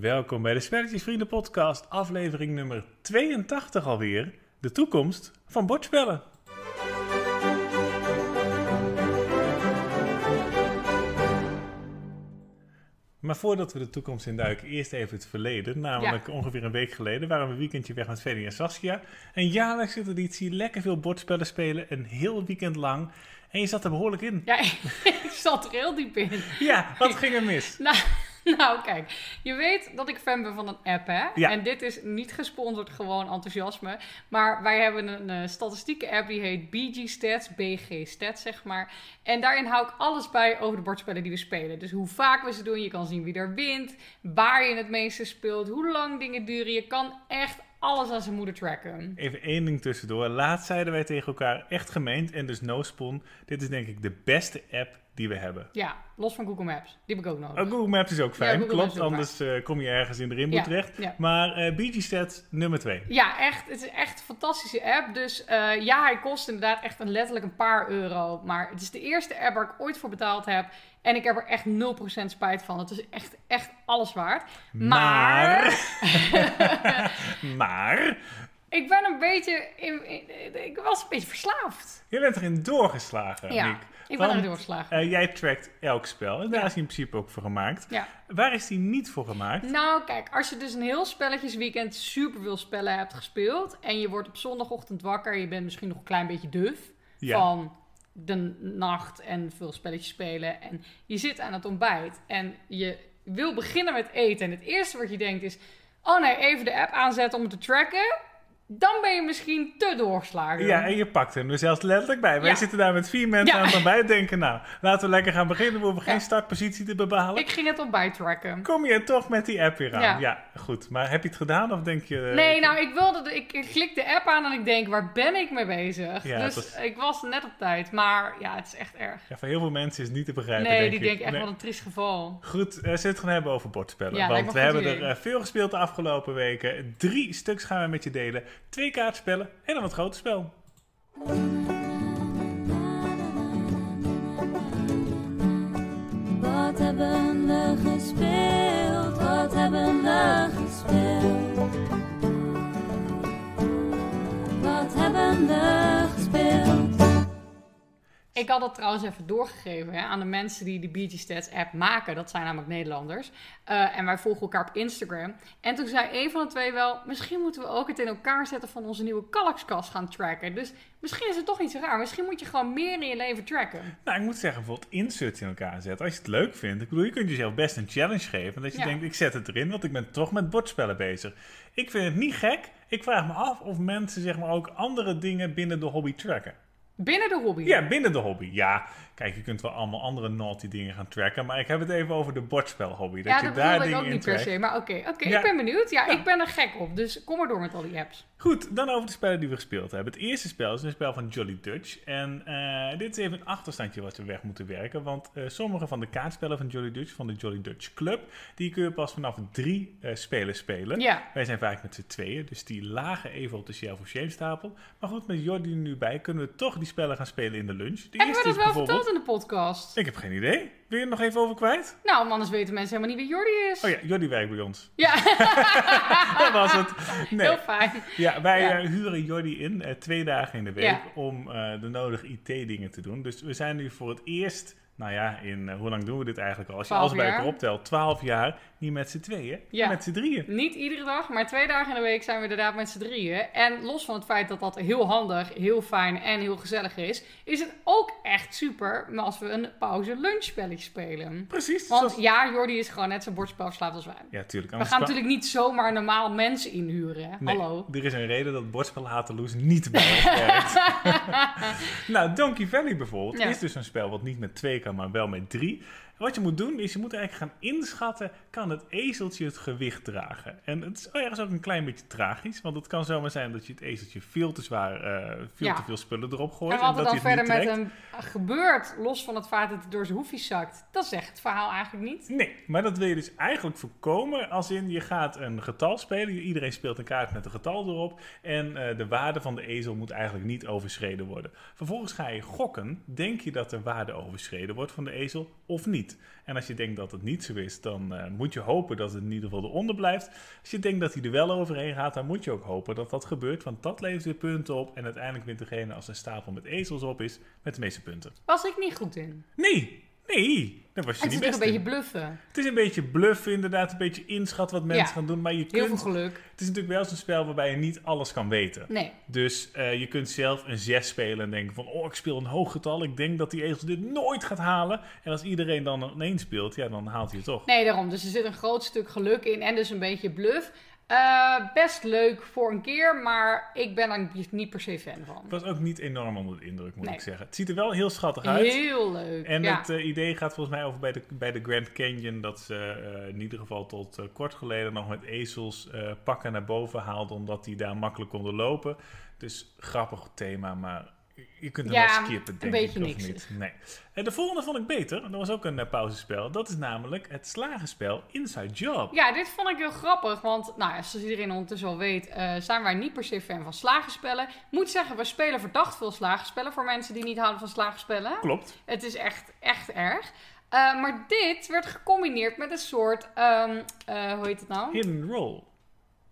Welkom bij de Spelletjes Vrienden podcast, aflevering nummer 82 alweer. De toekomst van bordspellen. Maar voordat we de toekomst induiken, eerst even het verleden. Namelijk ongeveer een week geleden waren we een weekendje weg met Freddy en Saskia. Een jaarlijkse traditie, lekker veel bordspellen spelen, een heel weekend lang. En je zat er behoorlijk in. Ja, ik zat er heel diep in. Ja, wat ging er mis? Nou, nou, kijk. Je weet dat ik fan ben van een app, hè? Ja. En dit is niet gesponsord, gewoon enthousiasme. Maar wij hebben een eh, statistieke app die heet BG Stats, BG Stats, zeg maar. En daarin hou ik alles bij over de bordspellen die we spelen. Dus hoe vaak we ze doen, je kan zien wie er wint, waar je het meeste speelt, hoe lang dingen duren. Je kan echt alles aan zijn moeder tracken. Even één ding tussendoor. Laatst zeiden wij tegen elkaar echt gemeend en dus no spon. Dit is denk ik de beste app die we hebben. Ja, los van Google Maps. Die heb ik ook nodig. Oh, Google Maps is ook fijn, klopt. ook Anders eh, kom je ergens in de rimboe Ja, terecht. ja. Maar BG Stats nummer 2. Ja, echt. Het is echt een fantastische app. Dus eh, ja, hij kost inderdaad echt een, letterlijk een paar euro. Maar het is de eerste app waar ik ooit voor betaald heb. En ik heb er echt 0% spijt van. Het is echt, echt alles waard. Maar... maar Ik ben een beetje... In, in- ik was een beetje verslaafd. je bent erin doorgeslagen, Ja. Ik ben Want, er doorgeslagen. eh, jij trackt elk spel. En daar Ja. is hij in principe ook voor gemaakt. Ja. Waar is die niet voor gemaakt? Nou, kijk, als je dus een heel spelletjesweekend super veel spellen hebt gespeeld. En je wordt op zondagochtend wakker. Je bent misschien nog een klein beetje duf. Ja. Van de nacht en veel spelletjes spelen. En je zit aan het ontbijt. En je wil beginnen met eten. En het eerste wat je denkt is. Oh nee, even de app aanzetten om het te tracken. Dan ben je misschien te doorgeslagen. Ja, en je pakt hem er zelfs letterlijk bij. Wij Ja. zitten daar met vier mensen Ja. aan het ontbijt denken. Nou, laten we lekker gaan beginnen. We hoeven geen startpositie te bepalen. Ik ging het ontbijt tracken. Kom je toch met die app weer aan? Ja. Goed. Maar heb je het gedaan of denk je... eh, Nee, nou, ik wilde. De, ik, ik klik de app aan en ik denk, waar ben ik mee bezig? Dus was- ik was net op tijd. Maar ja, het is echt erg. Ja, voor heel veel mensen is het niet te begrijpen, Nee, denk die ik. denken echt Nee. wat een triest geval. Goed, zullen we het gaan hebben over bordspellen? Want we hebben er eh, veel gespeeld de afgelopen weken. Drie stuks gaan we met je delen. Twee kaartspellen en dan wat grote spel. Wat hebben we gespeeld? Wat hebben we gespeeld? Wat hebben we? Ik had dat trouwens even doorgegeven hè, aan de mensen die de BG Stats app maken. Dat zijn namelijk Nederlanders. Eh, en wij volgen elkaar op Instagram. En toen zei een van de twee wel... Misschien moeten we ook het in elkaar zetten van onze nieuwe kalkskast gaan tracken. Dus misschien is het toch niet zo raar. Misschien moet je gewoon meer in je leven tracken. Nou, ik moet zeggen, bijvoorbeeld inserts in elkaar zetten. Als je het leuk vindt. Ik bedoel, je kunt jezelf best een challenge geven. Dat je Ja. denkt, ik zet het erin, want ik ben toch met bordspellen bezig. Ik vind het niet gek. Ik vraag me af of mensen zeg maar ook andere dingen binnen de hobby tracken. Binnen de hobby. Ja, binnen de hobby. Ja, kijk, je kunt wel allemaal andere naughty dingen gaan tracken. Maar ik heb het even over de bordspelhobby. Dat Ja, je dat daar wilde ik dingen ook in niet per se. Maar oké, oké, Ja. ik ben benieuwd. Ja, Ja. ik ben er gek op. Dus kom maar door met al die apps. Goed, dan over de spellen die we gespeeld hebben. Het eerste spel is een spel van Jolly Dutch. En eh, dit is even een achterstandje wat we weg moeten werken. Want eh, sommige van de kaartspellen van Jolly Dutch, van de Jolly Dutch Club, die kun je pas vanaf drie eh spelers spelen. Ja. Wij zijn vaak met z'n tweeën, dus die lagen even op de Shelf of Shame stapel. Maar goed, met Jordi nu bij kunnen we toch die spellen gaan spelen in de lunch. De Hebben we eerste dat is wel bijvoorbeeld... in de podcast? Ik heb geen idee. Wil je er nog even over kwijt? Nou, anders weten mensen helemaal niet wie Jordi is. Oh ja, Jordi werkt bij ons. Ja, Dat was het. Nee. heel fijn. Ja, wij Ja. eh, huren Jordi in eh, twee dagen in de week Ja. om eh, de nodige IT-dingen te doen. Dus we zijn nu voor het eerst, nou ja, in eh, hoe lang doen we dit eigenlijk al? Als je 12 alles bij elkaar optelt, 12 jaar, niet met z'n tweeën, Ja. maar met z'n drieën. Niet iedere dag, maar twee dagen in de week zijn we inderdaad met z'n drieën. En los van het feit dat dat heel handig, heel fijn en heel gezellig is, is het ook echt super als we een pauze lunchspelletje spelen. Precies. Want zoals- ja, Jordi is gewoon net zo bordspelverslaafd als wij. Ja, tuurlijk. We gaan natuurlijk niet zomaar normaal mensen inhuren. Nee, Hallo. Er is een reden dat bordspelhaterloes niet bij ons werkt. nou, Donkey Valley bijvoorbeeld Ja. is dus een spel wat niet met twee kan, maar wel met drie. Wat je moet doen, is je moet eigenlijk gaan inschatten, kan het ezeltje het gewicht dragen? En het is ergens ook een klein beetje tragisch, want het kan zomaar zijn dat je het ezeltje veel te zwaar, eh, veel Ja. te veel spullen erop gooit. En wat er dan het verder met hem gebeurt, los van het feit dat hij door zijn hoefjes zakt, dat zegt het verhaal eigenlijk niet. Nee, maar dat wil je dus eigenlijk voorkomen als in je gaat een getal spelen. Iedereen speelt een kaart met een getal erop. En eh, de waarde van de ezel moet eigenlijk niet overschreden worden. Vervolgens ga je gokken. Denk je dat de waarde overschreden wordt van de ezel of niet? Niet. En als je denkt dat het niet zo is, dan eh, moet je hopen dat het in ieder geval eronder blijft. Als je denkt dat hij er wel overheen gaat, dan moet je ook hopen dat dat gebeurt. Want dat levert weer punten op. En uiteindelijk wint degene als een stapel met ezels op is, met de meeste punten. Was ik niet goed in. Nee, nee, daar was je Het niet is best natuurlijk een beetje bluffen. Het is een beetje bluffen, inderdaad. Een beetje inschat wat mensen Ja. gaan doen. Maar je Heel veel kunt, geluk. het is natuurlijk wel zo'n spel waarbij je niet alles kan weten. Nee. Dus eh, je kunt zelf een 6 spelen en denken van... oh, ik speel een hoog getal. Ik denk dat die egels dit nooit gaat halen. En als iedereen dan een 1 speelt, ja, dan haalt hij het toch. Nee, daarom. Dus er zit een groot stuk geluk in en dus een beetje bluff. Eh, best leuk voor een keer, maar ik ben er niet per se fan van. Ik was ook niet enorm onder de indruk, moet Nee. ik zeggen. Het ziet er wel heel schattig uit. Heel leuk. En ja. het eh, idee gaat volgens mij over bij de, bij de Grand Canyon... dat ze eh, in ieder geval tot kort geleden nog met ezels pakken naar boven haalden... omdat die daar makkelijk konden lopen. Dus grappig thema, maar je kunt Ja, wel skippen, een denk beetje ik, of niks niet. Nee. En de volgende vond ik beter. Dat was ook een uh, pauzespel. Dat is namelijk het slagenspel Inside Job. Ja, dit vond ik heel grappig, want nou, ja, zoals iedereen ondertussen al weet, eh, zijn wij niet per se fan van slagenspellen. Moet zeggen, we spelen verdacht veel slagenspellen voor mensen die niet houden van slagenspellen. Klopt. Het is echt, echt erg. Eh, maar dit werd gecombineerd met een soort, ehm, eh, hoe heet het nou? Hidden Roll.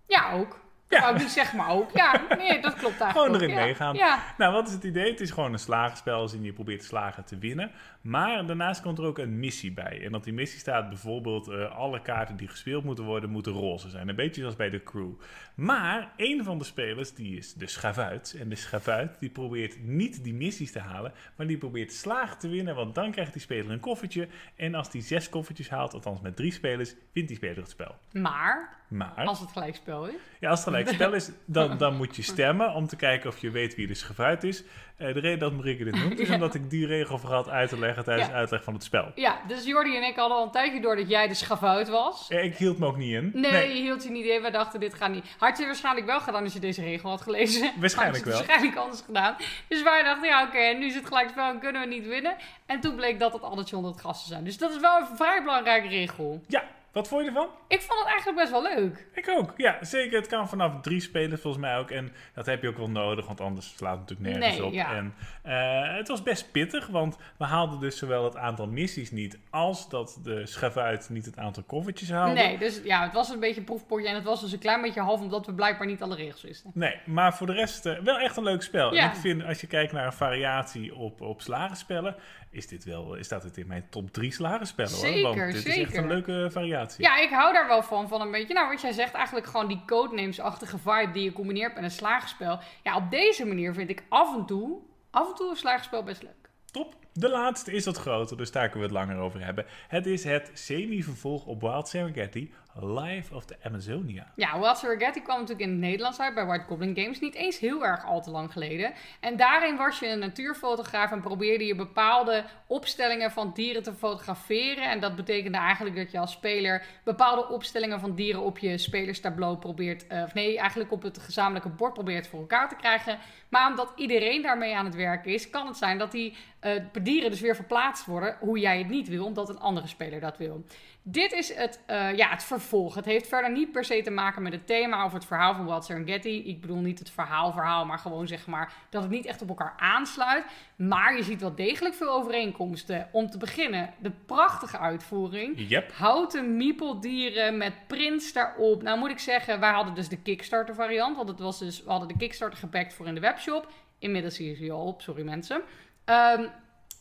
Ja, ook. Ja. Ik niet zeggen, maar ook. Ja, nee, dat klopt eigenlijk Gewoon erin ja. meegaan. Ja, Nou, wat is het idee? Het is gewoon een slagenspel als in je probeert slagen te winnen. Maar daarnaast komt er ook een missie bij. En op die missie staat bijvoorbeeld eh, alle kaarten die gespeeld moeten worden, moeten roze zijn. Een beetje zoals bij de crew. Maar een van de spelers, die is de schavuit. En de schavuit, die probeert niet die missies te halen, maar die probeert slagen te winnen. Want dan krijgt die speler een koffertje. En als die zes koffertjes haalt, althans met drie spelers, wint die speler het spel. maar Maar als het gelijkspel is. ja, als het gelijk spel is, dan, dan moet je stemmen om te kijken of je weet wie de schavuit is. Eh, de reden dat Marieke dit noemt, is Ja. omdat ik die regel vergat uit te leggen tijdens Ja. de uitleg van het spel. Ja, dus Jordi en ik hadden al een tijdje door dat jij de schavuit was. Eh, Ik hield me ook niet in. Nee, je hield je niet in. We dachten, dit gaat niet. Had je waarschijnlijk wel gedaan als je deze regel had gelezen. Waarschijnlijk Had je wel. waarschijnlijk anders gedaan. Dus wij dachten, ja oké, nu is het gelijk spel en kunnen we niet winnen. En toen bleek dat het het gras te zijn. Dus dat is wel een vrij belangrijke regel. Ja, wat vond je ervan? Ik vond het eigenlijk best wel leuk. Ik ook. Ja, zeker. Het kan vanaf drie spelers volgens mij ook. En dat heb je ook wel nodig, want anders slaat het natuurlijk nergens Nee, op. ja. En eh, het was best pittig, want we haalden dus zowel het aantal missies niet... als dat de schavuit niet het aantal koffertjes haalde. Nee, dus ja, het was een beetje een proefpotje. En het was dus een klein beetje half, omdat we blijkbaar niet alle regels wisten. Nee, maar voor de rest eh, wel echt een leuk spel. Ja. En ik vind, als je kijkt naar een variatie op, op slagenspellen, is dit wel, is staat het in mijn top 3 slagenspellen hoor. Want dit is echt een leuke variatie. Ja, ik hou daar wel van. Van een beetje, nou wat jij zegt, eigenlijk gewoon die codenames-achtige vibe die je combineert met een slagenspel. Ja, op deze manier vind ik af en toe, af en toe een slagenspel best leuk. Top. De laatste is wat groter, dus daar kunnen we het langer over hebben. Het is het semi-vervolg op Wild Serengeti, Life of the Amazonia. Ja, Wild Serengeti kwam natuurlijk in het Nederlands uit bij White Goblin Games. Niet eens heel erg al te lang geleden. En daarin was je een natuurfotograaf en probeerde je bepaalde opstellingen van dieren te fotograferen. En dat betekende eigenlijk dat je als speler bepaalde opstellingen van dieren op je spelerstableau probeert... eh, of nee, eigenlijk op het gezamenlijke bord probeert voor elkaar te krijgen. Maar omdat iedereen daarmee aan het werken is, kan het zijn dat die eh, dieren dus weer verplaatst worden hoe jij het niet wil, omdat een andere speler dat wil. Dit is het, eh, ja, het vervolg. Het heeft verder niet per se te maken met het thema of het verhaal van Wild Serengeti. Ik bedoel niet het verhaal, verhaal, maar gewoon zeg maar dat het niet echt op elkaar aansluit. Maar je ziet wel degelijk veel overeenkomsten. Om te beginnen, de prachtige uitvoering. Yep. Houten miepeldieren met prints daarop. Nou moet ik zeggen, wij hadden dus de Kickstarter variant. Want het was dus, we hadden de Kickstarter gepakt voor in de webshop. Inmiddels is hij al op, sorry mensen. Ehm,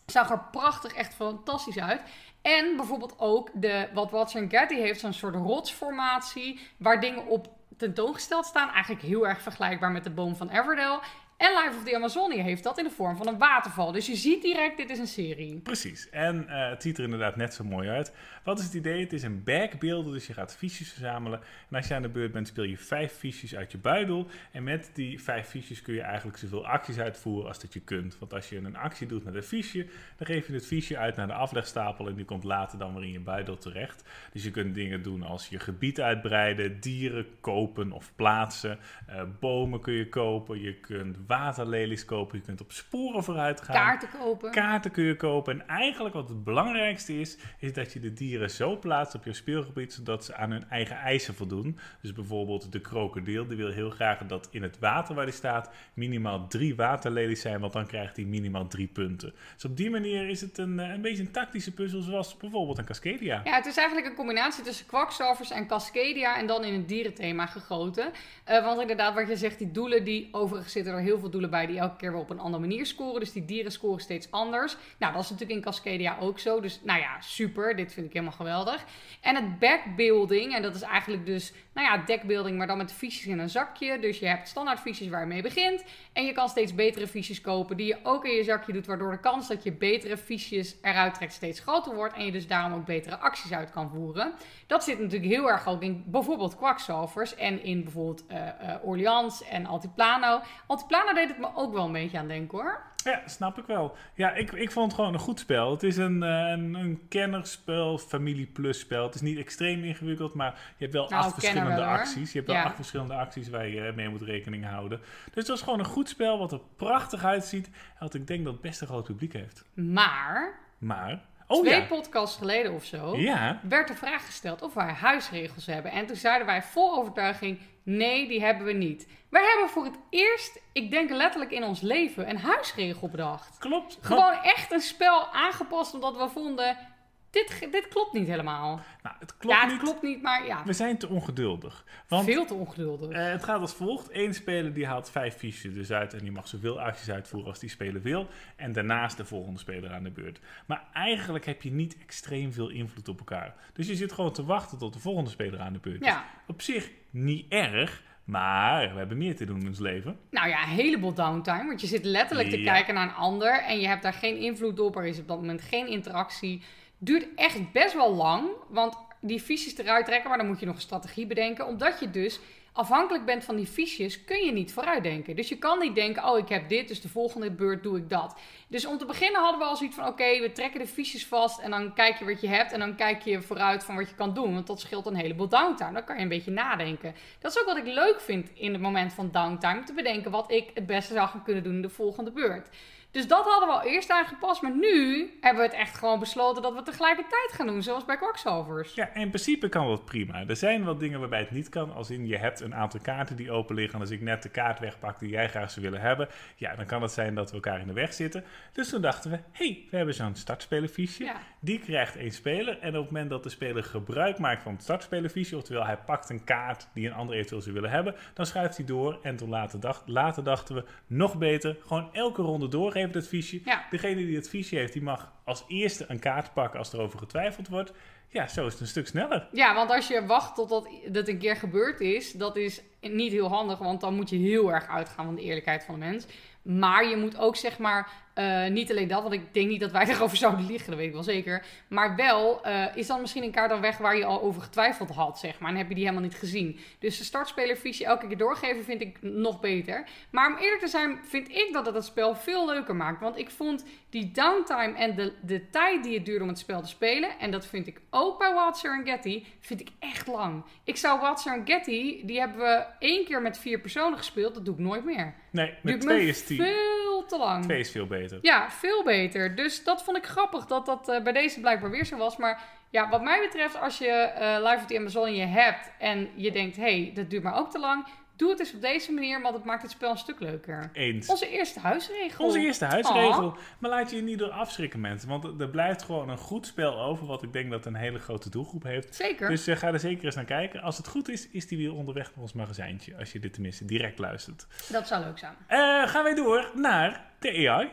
zag er prachtig, echt fantastisch uit. En bijvoorbeeld ook de, wat Watson Getty heeft, zo'n soort rotsformatie. Waar dingen op tentoongesteld staan. Eigenlijk heel erg vergelijkbaar met de boom van Everdell. En Life of the Amazonia heeft dat in de vorm van een waterval. Dus je ziet direct, dit is een serie. Precies. En eh, het ziet er inderdaad net zo mooi uit. Wat is het idee? Het is een backbeelden, dus je gaat fiches verzamelen. En als je aan de beurt bent, speel je vijf fiches uit je buidel. En met die vijf fiches kun je eigenlijk zoveel acties uitvoeren als dat je kunt. Want als je een actie doet met een fiche, dan geef je het fiche uit naar de aflegstapel. En die komt later dan weer in je buidel terecht. Dus je kunt dingen doen als je gebied uitbreiden, dieren kopen of plaatsen. Eh, bomen kun je kopen, je kunt waterlelies kopen, je kunt op sporen vooruit gaan. Kaarten kopen. Kaarten kun je kopen. En eigenlijk wat het belangrijkste is, is dat je de dieren zo plaatst op je speelgebied, zodat ze aan hun eigen eisen voldoen. Dus bijvoorbeeld de krokodil, die wil heel graag dat in het water waar die staat minimaal drie waterlelies zijn, want dan krijgt hij minimaal drie punten. Dus op die manier is het een, eh, een beetje een tactische puzzel, zoals bijvoorbeeld een Cascadia. Ja, het is eigenlijk een combinatie tussen kwakzalvers en Cascadia en dan in een dierenthema gegoten. Eh, want inderdaad, wat je zegt, die doelen, die overigens zitten er heel veel doelen bij die elke keer weer op een andere manier scoren. Dus die dieren scoren steeds anders. Nou, dat is natuurlijk in Cascadia ook zo. Dus nou ja, super. Dit vind ik helemaal geweldig. En het backbuilding, en dat is eigenlijk dus, nou ja, deckbuilding, maar dan met fiches in een zakje. Dus je hebt standaard fiches waar je mee begint. En je kan steeds betere fiches kopen die je ook in je zakje doet, waardoor de kans dat je betere fiches eruit trekt steeds groter wordt. En je dus daarom ook betere acties uit kan voeren. Dat zit natuurlijk heel erg ook in bijvoorbeeld kwakzalvers en in bijvoorbeeld eh eh, Orleans en Altiplano. Altiplano deed het me ook wel een beetje aan denken hoor. Ja, snap ik wel. Ja, ik, ik vond het gewoon een goed spel. Het is een, eh, een, een kennerspel, familie plus spel. Het is niet extreem ingewikkeld, maar je hebt wel Nou, acht verschillende wel, acties. Je hebt wel acht verschillende acties waar je mee moet rekening houden. Dus het was gewoon een goed spel wat er prachtig uitziet. En wat ik denk dat het best een groot publiek heeft. Maar Maar, oh twee ja, podcasts geleden of zo ja, werd de vraag gesteld of wij huisregels hebben. En toen zeiden wij vol overtuiging: nee, die hebben we niet. Wij hebben voor het eerst, ik denk letterlijk in ons leven, een huisregel bedacht. klopt. Gewoon echt een spel aangepast omdat we vonden: dit, dit klopt niet helemaal. Nou, het klopt ja, het niet. klopt niet, maar ja, We zijn te ongeduldig. Want veel te ongeduldig. Eh, het gaat als volgt. Eén speler die haalt vijf fiches dus uit en die mag zoveel acties uitvoeren als die speler wil. En daarnaast de volgende speler aan de beurt. Maar eigenlijk heb je niet extreem veel invloed op elkaar. Dus je zit gewoon te wachten tot de volgende speler aan de beurt is. Ja. Op zich niet erg, maar we hebben meer te doen in ons leven. Nou ja, een heleboel downtime. Want je zit letterlijk te Ja. kijken naar een ander en je hebt daar geen invloed op. Er is op dat moment geen interactie. Duurt echt best wel lang. Want die fiches eruit trekken, maar dan moet je nog een strategie bedenken. Omdat je dus afhankelijk bent van die fiches, kun je niet vooruitdenken. Dus je kan niet denken, oh ik heb dit, dus de volgende beurt doe ik dat. Dus om te beginnen hadden we al zoiets van, oké, we trekken de fiches vast en dan kijk je wat je hebt. En dan kijk je vooruit van wat je kan doen, want dat scheelt een heleboel downtime. Dan kan je een beetje nadenken. Dat is ook wat ik leuk vind in het moment van downtime, te bedenken wat ik het beste zou gaan kunnen doen de volgende beurt. Dus dat hadden we al eerst aangepast, maar nu hebben we het echt gewoon besloten dat we het tegelijkertijd gaan doen, zoals bij Quacksalvers. Ja, in principe kan dat prima. Er zijn wel dingen waarbij het niet kan. Als in je hebt een aantal kaarten die open liggen. En als ik net de kaart wegpak die jij graag zou willen hebben. Ja, dan kan het zijn dat we elkaar in de weg zitten. Dus toen dachten we, hé, hey, we hebben zo'n startspelerfiche. Ja. Die krijgt één speler. En op het moment dat de speler gebruik maakt van het startspelerfiche. Oftewel, hij pakt een kaart die een ander eventueel zou willen hebben. Dan schuift hij door. En toen later, dacht, later dachten we, nog beter. Gewoon elke ronde dat fiche. Ja. Degene die het fiche heeft, die mag als eerste een kaart pakken als er over getwijfeld wordt. Ja, zo is het een stuk sneller. Ja, want als je wacht totdat dat een keer gebeurd is, dat is niet heel handig, want dan moet je heel erg uitgaan van de eerlijkheid van de mens. Maar je moet ook zeg maar, eh, niet alleen dat, want ik denk niet dat wij erover zouden liegen, dat weet ik wel zeker. Maar wel, eh, is dan misschien een kaart dan weg waar je al over getwijfeld had, zeg maar. En heb je die helemaal niet gezien. Dus de startspelervisie elke keer doorgeven vind ik nog beter. Maar om eerlijk te zijn, vind ik dat het het spel veel leuker maakt. Want ik vond die downtime en de, de tijd die het duurde om het spel te spelen, en dat vind ik ook bij Wild Serengeti, vind ik echt lang. Ik zou Wild Serengeti, die hebben we één keer met vier personen gespeeld, dat doe ik nooit meer. Nee, met twee is tien. Veel te lang. Twee is veel beter. Ja, veel beter. Dus dat vond ik grappig dat dat eh, bij deze blijkbaar weer zo was. Maar ja, wat mij betreft, als je eh Live of the Amazon je hebt en je denkt, hé, hey, dat duurt maar ook te lang. Doe het eens op deze manier, want het maakt het spel een stuk leuker. Eens. Onze eerste huisregel. Onze eerste huisregel. Maar laat je je niet door afschrikken, mensen. Want er blijft gewoon een goed spel over. Wat ik denk dat een hele grote doelgroep heeft. Zeker. Dus eh, ga er zeker eens naar kijken. Als het goed is, is die weer onderweg naar ons magazijntje. Als je dit tenminste direct luistert. Dat zou leuk zijn. Eh, gaan wij door naar de AI.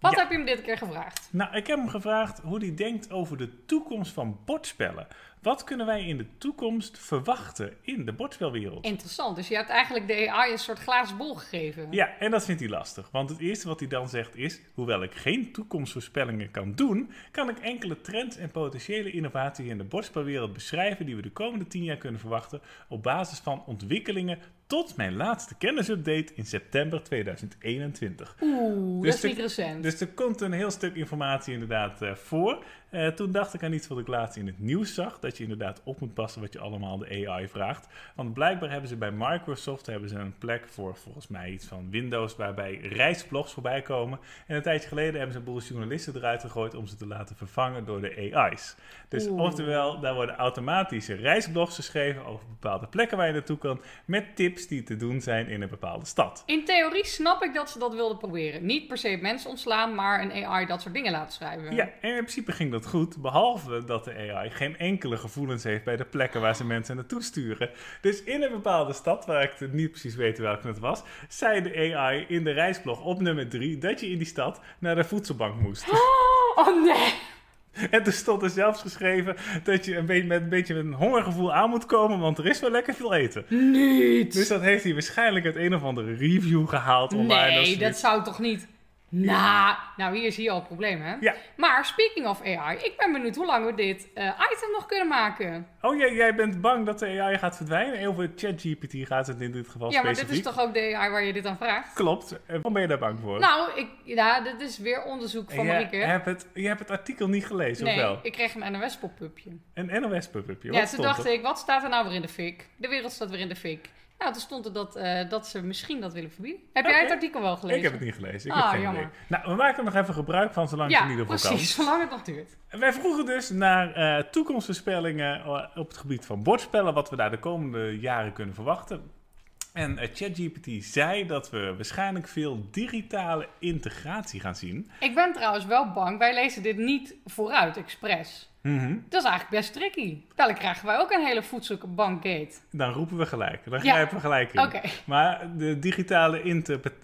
Wat Ja. heb je hem dit keer gevraagd? Nou, ik heb hem gevraagd hoe hij denkt over de toekomst van bordspellen. Wat kunnen wij in de toekomst verwachten in de bordspelwereld? Interessant. Dus je hebt eigenlijk de AI een soort glazen bol gegeven. Ja, en dat vindt hij lastig. Want het eerste wat hij dan zegt is: hoewel ik geen toekomstvoorspellingen kan doen, kan ik enkele trends en potentiële innovaties in de bordspelwereld beschrijven die we de komende tien jaar kunnen verwachten op basis van ontwikkelingen tot mijn laatste kennisupdate in september 2021. Oeh, Dus dat is niet recent. Dus er komt een heel stuk informatie inderdaad eh, voor. Eh, toen dacht ik aan iets wat ik laatst in het nieuws zag. Dat je inderdaad op moet passen wat je allemaal de AI vraagt. Want blijkbaar hebben ze bij Microsoft hebben ze een plek voor volgens mij iets van Windows. Waarbij reisblogs voorbij komen. En een tijdje geleden hebben ze een boel journalisten eruit gegooid om ze te laten vervangen door de AI's. Dus Oeh. oftewel, daar worden automatische reisblogs geschreven over bepaalde plekken waar je naartoe kan. Met tips die te doen zijn in een bepaalde stad. In theorie snap ik dat ze dat wilden proberen. Niet per se mensen ontslaan, maar een AI dat soort dingen laten schrijven. Ja, en in principe ging dat goed, behalve dat de AI geen enkele gevoelens heeft bij de plekken waar ze mensen naartoe sturen. Dus in een bepaalde stad, waar ik het niet precies weet welke het was, zei de AI in de reisblog op nummer 3 dat je in die stad naar de voedselbank moest. Oh nee! En er stond er zelfs geschreven dat je een beetje met een beetje met een hongergevoel aan moet komen, want er is wel lekker veel eten. Niet! Dus dat heeft hij waarschijnlijk uit een of andere review gehaald online. nee, dat zou toch niet... Nou, nou, hier zie je al het probleem, hè? Ja. Maar speaking of AI, ik ben benieuwd hoe lang we dit eh, item nog kunnen maken. Oh, jij, jij bent bang dat de AI gaat verdwijnen? Over ChatGPT gaat het in dit geval ja, maar specifiek. dit is toch ook de AI waar je dit aan vraagt? Klopt. En Waarom ben je daar bang voor? Nou, ik, ja, dit is weer onderzoek van je, Marieke. hebt het, je hebt het artikel niet gelezen, of Nee, wel? ik kreeg een NOS-pop-upje. Een NOS-pupje. Ja, toen dacht ik, wat staat er nou weer in de fik? De wereld staat weer in de fik. Nou, toen stond er dat, eh, dat ze misschien dat willen verbieden. Heb jij het artikel wel gelezen? Ik heb het niet gelezen. Ik Ah, heb geen jammer. idee. Nou, we maken er nog even gebruik van, zolang het Ja, in ieder geval precies, zolang het nog duurt. Wij vroegen dus naar eh, toekomstvoorspellingen eh, op het gebied van bordspellen, wat we daar de komende jaren kunnen verwachten. En ChatGPT zei dat we waarschijnlijk veel digitale integratie gaan zien. Ik ben trouwens wel bang, wij lezen dit niet vooruit, expres. Mhm. Dat is eigenlijk best tricky. Dadelijk krijgen wij ook een hele voedselbankgate. Dan roepen we gelijk. Dan Ja. grijpen we gelijk in. Maar de digitale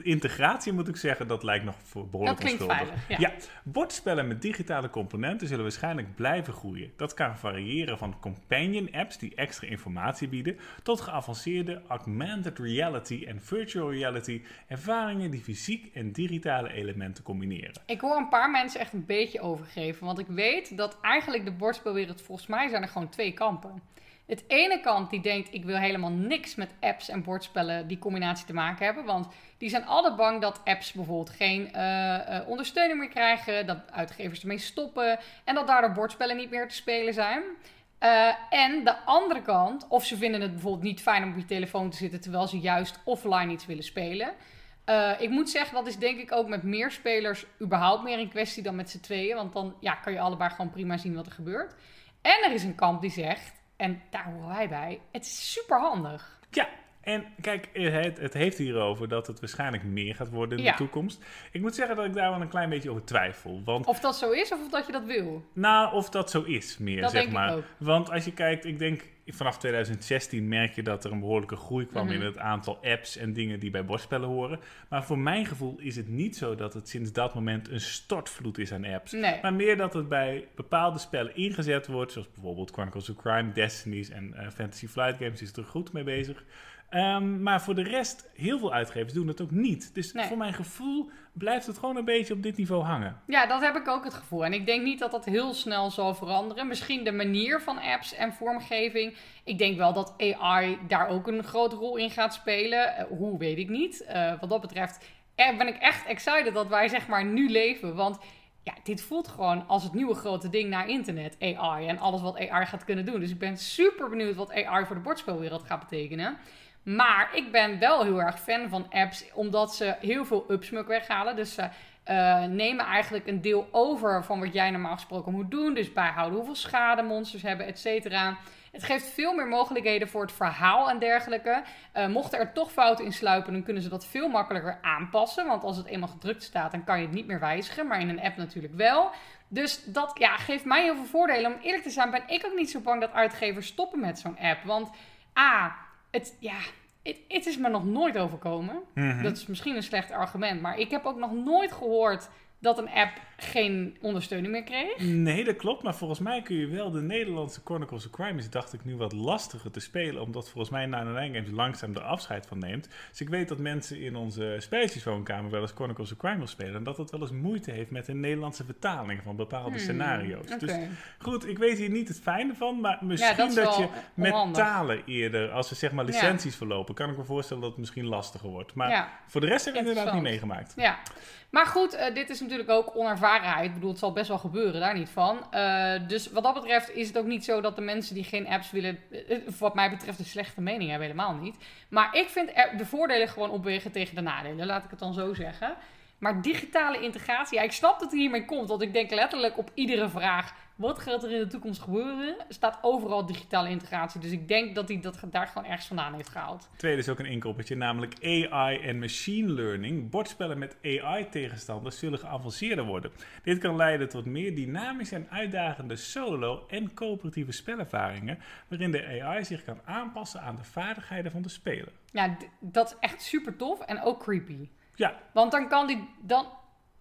integratie, moet ik zeggen, dat lijkt nog dat behoorlijk klinkt onschuldig. veilig. Ja. Ja, bordspellen met digitale componenten zullen waarschijnlijk blijven groeien. Dat kan variëren van companion apps die extra informatie bieden, tot geavanceerde augmented reality en virtual reality ervaringen die fysiek en digitale elementen combineren. Ik hoor een paar mensen echt een beetje overgeven. Want ik weet dat eigenlijk de bordspelwereld, volgens mij zijn er gewoon twee kampen. Het ene kant die denkt, ik wil helemaal niks met apps en bordspellen die combinatie te maken hebben. Want die zijn altijd bang dat apps bijvoorbeeld geen eh, eh, ondersteuning meer krijgen. Dat uitgevers ermee stoppen. En dat daardoor bordspellen niet meer te spelen zijn. Eh, en de andere kant, of ze vinden het bijvoorbeeld niet fijn om op je telefoon te zitten terwijl ze juist offline iets willen spelen. Eh, ik moet zeggen, dat is denk ik ook met meer spelers überhaupt meer in kwestie dan met z'n tweeën. Want dan ja, kan je allebei gewoon prima zien wat er gebeurt. En er is een kamp die zegt, en daar horen wij bij, het is super handig. Ja, en kijk, het, het heeft hierover dat het waarschijnlijk meer gaat worden in Ja. de toekomst. Ik moet zeggen dat ik daar wel een klein beetje over twijfel. Want Of dat zo is of dat je dat wil. Nou, of dat zo is meer, Dat zeg maar. Want als je kijkt, ik denk vanaf 2016 merk je dat er een behoorlijke groei kwam Mhm. in het aantal apps en dingen die bij bordspellen horen. Maar voor mijn gevoel is het niet zo dat het sinds dat moment een stortvloed is aan apps. Nee. Maar meer dat het bij bepaalde spellen ingezet wordt, zoals bijvoorbeeld Chronicles of Crime, Destinies en eh, Fantasy Flight Games is er goed mee bezig. Ehm, maar voor de rest, heel veel uitgevers doen het ook niet. Dus Nee. voor mijn gevoel blijft het gewoon een beetje op dit niveau hangen. Ja, dat heb ik ook het gevoel. En ik denk niet dat dat heel snel zal veranderen. Misschien de manier van apps en vormgeving. Ik denk wel dat AI daar ook een grote rol in gaat spelen. Eh, hoe, weet ik niet. Eh, wat dat betreft eh, ben ik echt excited dat wij zeg maar nu leven. Want ja, dit voelt gewoon als het nieuwe grote ding naar internet. AI en alles wat AI gaat kunnen doen. Dus ik ben super benieuwd wat AI voor de bordspelwereld gaat betekenen. Maar ik ben wel heel erg fan van apps, omdat ze heel veel upsmuk weghalen. Dus ze eh, nemen eigenlijk een deel over van wat jij normaal gesproken moet doen. Dus bijhouden hoeveel schade monsters hebben, et cetera. Het geeft veel meer mogelijkheden voor het verhaal en dergelijke. Eh, mochten er toch fouten in sluipen, dan kunnen ze dat veel makkelijker aanpassen. Want als het eenmaal gedrukt staat, dan kan je het niet meer wijzigen. Maar in een app natuurlijk wel. Dus dat ja, geeft mij heel veel voordelen. Om eerlijk te zijn ben ik ook niet zo bang dat uitgevers stoppen met zo'n app. Want A, het, ja, het, het is me nog nooit overkomen. Mhm. Dat is misschien een slecht argument. Maar ik heb ook nog nooit gehoord dat een app geen ondersteuning meer kreeg. Nee, dat klopt. Maar volgens mij kun je wel de Nederlandse Chronicles of Crime is, dacht ik, nu wat lastiger te spelen. Omdat volgens mij Nine Games langzaam er afscheid van neemt. Dus ik weet dat mensen in onze spelletjeswoonkamer wel eens Chronicles of Crime wil spelen. En dat het wel eens moeite heeft met de Nederlandse vertaling van bepaalde Hmm, scenario's. Dus goed, ik weet hier niet het fijne van. Maar misschien dat dat, je met talen eerder, als ze zeg maar licenties verlopen, kan ik me voorstellen dat het misschien lastiger wordt. Maar Ja. voor de rest heb ik het inderdaad niet meegemaakt. Ja, maar goed, eh, dit is natuurlijk ook Ik bedoel, het zal best wel gebeuren, daar niet van. Eh, dus wat dat betreft is het ook niet zo dat de mensen die geen apps willen, eh, wat mij betreft, een slechte mening hebben, helemaal niet. Maar ik vind de voordelen gewoon opwegen tegen de nadelen, laat ik het dan zo zeggen. Maar digitale integratie, ja, ik snap dat het hiermee komt, want ik denk letterlijk op iedere vraag, wat gaat er in de toekomst gebeuren, staat overal digitale integratie. Dus ik denk dat hij dat daar gewoon ergens vandaan heeft gehaald. Tweede is ook een inkoppertje, namelijk AI en machine learning. Bordspellen met AI-tegenstanders zullen geavanceerder worden. Dit kan leiden tot meer dynamische en uitdagende solo- en coöperatieve spelervaringen, waarin de AI zich kan aanpassen aan de vaardigheden van de speler. Ja, dat is echt super tof en ook creepy. Ja, Want dan kan hij dan.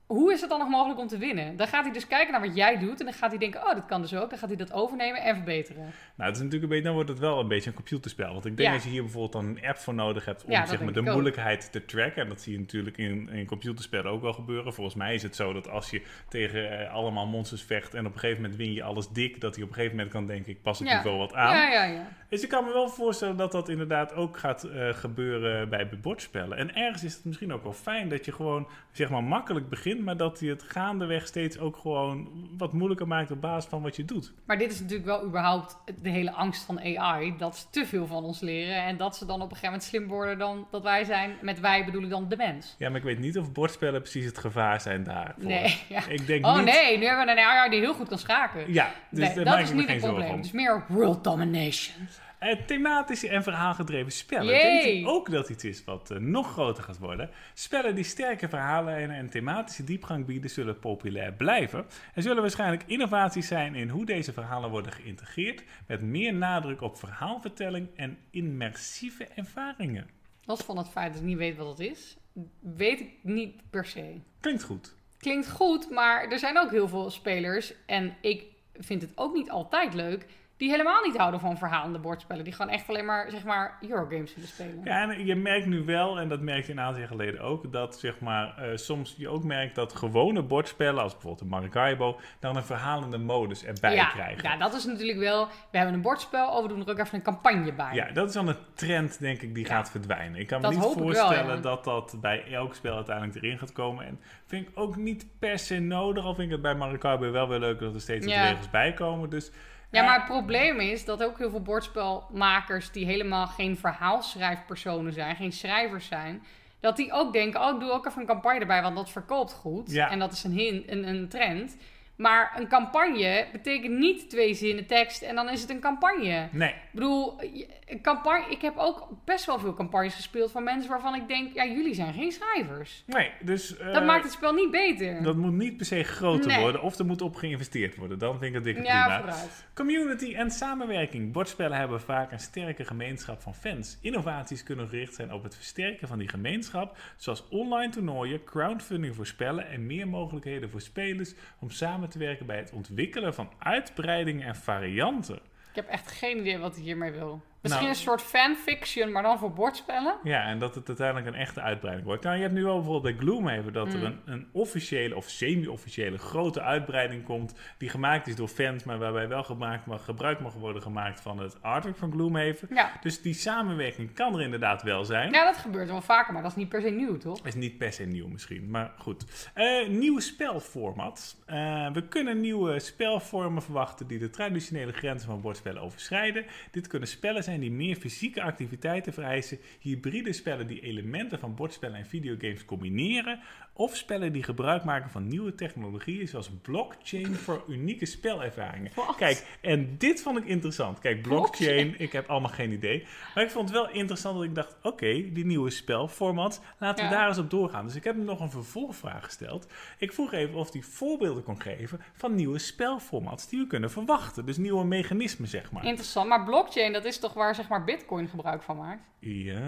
Hoe is het dan nog mogelijk om te winnen? Dan gaat hij dus kijken naar wat jij doet en dan gaat hij denken: oh, dat kan dus ook. Dan gaat hij dat overnemen en verbeteren. nou, het is natuurlijk een beetje, dan wordt het wel een beetje een computerspel. Want ik denk Ja. dat je hier bijvoorbeeld dan een app voor nodig hebt om Ja, zeg maar, de ook. moeilijkheid te tracken. En dat zie je natuurlijk in, in computerspellen ook wel gebeuren. Volgens mij is het zo dat als je tegen eh, allemaal monsters vecht en op een gegeven moment win je alles dik, dat hij op een gegeven moment kan denken: ik pas het Ja. niveau wat aan. Ja, ja, ja. Dus ik kan me wel voorstellen dat dat inderdaad ook gaat eh, gebeuren bij bordspellen. En ergens is het misschien ook wel fijn dat je gewoon zeg maar makkelijk begint, maar dat je het gaandeweg steeds ook gewoon wat moeilijker maakt op basis van wat je doet. Maar dit is natuurlijk wel überhaupt de hele angst van AI: dat ze te veel van ons leren en dat ze dan op een gegeven moment slim worden dan dat wij zijn. Met wij bedoel ik dan de mens. Ja, maar ik weet niet of bordspellen precies het gevaar zijn daarvoor. Nee, ja. Ik denk Oh niet... nee, nu hebben we een AI die heel goed kan schaken. Ja, dus nee, daar dat is niet het probleem. Het is meer world domination. Eh, thematische en verhaalgedreven spellen. Yay! Denk ik ook dat iets is wat eh, nog groter gaat worden. Spellen die sterke verhalen en thematische diepgang bieden, zullen populair blijven. Er zullen waarschijnlijk innovaties zijn in hoe deze verhalen worden geïntegreerd, met meer nadruk op verhaalvertelling en immersieve ervaringen. Los van het feit dat ik niet weet wat het is, weet ik niet per se. Klinkt goed. Klinkt goed, maar er zijn ook heel veel spelers. En ik vind het ook niet altijd leuk. Die helemaal niet houden van verhalende bordspellen. Die gewoon echt alleen maar, zeg maar, Eurogames willen spelen. Ja, en je merkt nu wel, en dat merkte je een aantal jaar geleden ook, dat zeg maar, eh, soms je ook merkt dat gewone bordspellen, als bijvoorbeeld een Maracaibo, dan een verhalende modus erbij ja, krijgen. ja, dat is natuurlijk wel. We hebben een bordspel, oh, we doen er ook even een campagne bij. Ja, dat is dan een trend, denk ik, die Ja. gaat verdwijnen. Ik kan me Dat niet wel, voorstellen ja. dat dat bij elk spel uiteindelijk erin gaat komen. En vind ik ook niet per se nodig. Al vind ik het bij Maracaibo wel weer leuk dat er steeds wat regels bij komen. Dus Ja, maar het probleem is dat ook heel veel bordspelmakers die helemaal geen verhaalschrijfpersonen zijn, geen schrijvers zijn, dat die ook denken, oh, ik doe ook even een campagne erbij, want dat verkoopt goed. Ja. En dat is een, een, een trend. Maar een campagne betekent niet twee zinnen tekst en dan is het een campagne. nee. Ik bedoel, een campagne, ik heb ook best wel veel campagnes gespeeld van mensen waarvan ik denk, ja, jullie zijn geen schrijvers. Nee, dus eh, Dat maakt het spel niet beter. dat moet niet per se groter Nee. worden. Of er moet op geïnvesteerd worden. Dan vind ik het dikke ja, prima. vooruit. Community en samenwerking. Bordspellen hebben vaak een sterke gemeenschap van fans. Innovaties kunnen gericht zijn op het versterken van die gemeenschap, zoals online toernooien, crowdfunding voor spellen en meer mogelijkheden voor spelers om samen te werken bij het ontwikkelen van uitbreidingen en varianten. Ik heb echt geen idee wat hij hiermee wil. Misschien Nou. een soort fanfiction, maar dan voor bordspellen. Ja, en dat het uiteindelijk een echte uitbreiding wordt. Nou, je hebt nu al bijvoorbeeld bij Gloomhaven dat er Mm. een, een officiële of semi-officiële grote uitbreiding komt. Die gemaakt is door fans, maar waarbij wel gemaakt mag, gebruik mag worden gemaakt van het artwork van Gloomhaven. Ja. Dus die samenwerking kan er inderdaad wel zijn. ja, dat gebeurt wel vaker, maar dat is niet per se nieuw, toch? Is niet per se nieuw misschien, maar goed. Eh nieuwe spelformat. Eh, we kunnen nieuwe spelvormen verwachten die de traditionele grenzen van bordspellen overschrijden. Dit kunnen spellen zijn die meer fysieke activiteiten vereisen, hybride spellen die elementen van bordspellen en videogames combineren, of spellen die gebruik maken van nieuwe technologieën zoals blockchain voor unieke spelervaringen. Kijk, en dit vond ik interessant. Kijk, blockchain, ik heb allemaal geen idee. Maar ik vond het wel interessant dat ik dacht, oké, die nieuwe spelformats, laten we Ja. daar eens op doorgaan. Dus ik heb hem nog een vervolgvraag gesteld. Ik vroeg even of hij voorbeelden kon geven van nieuwe spelformats die we kunnen verwachten. Dus nieuwe mechanismen, zeg maar. Interessant. Maar blockchain, dat is toch waar zeg maar Bitcoin gebruik van maakt? Ja,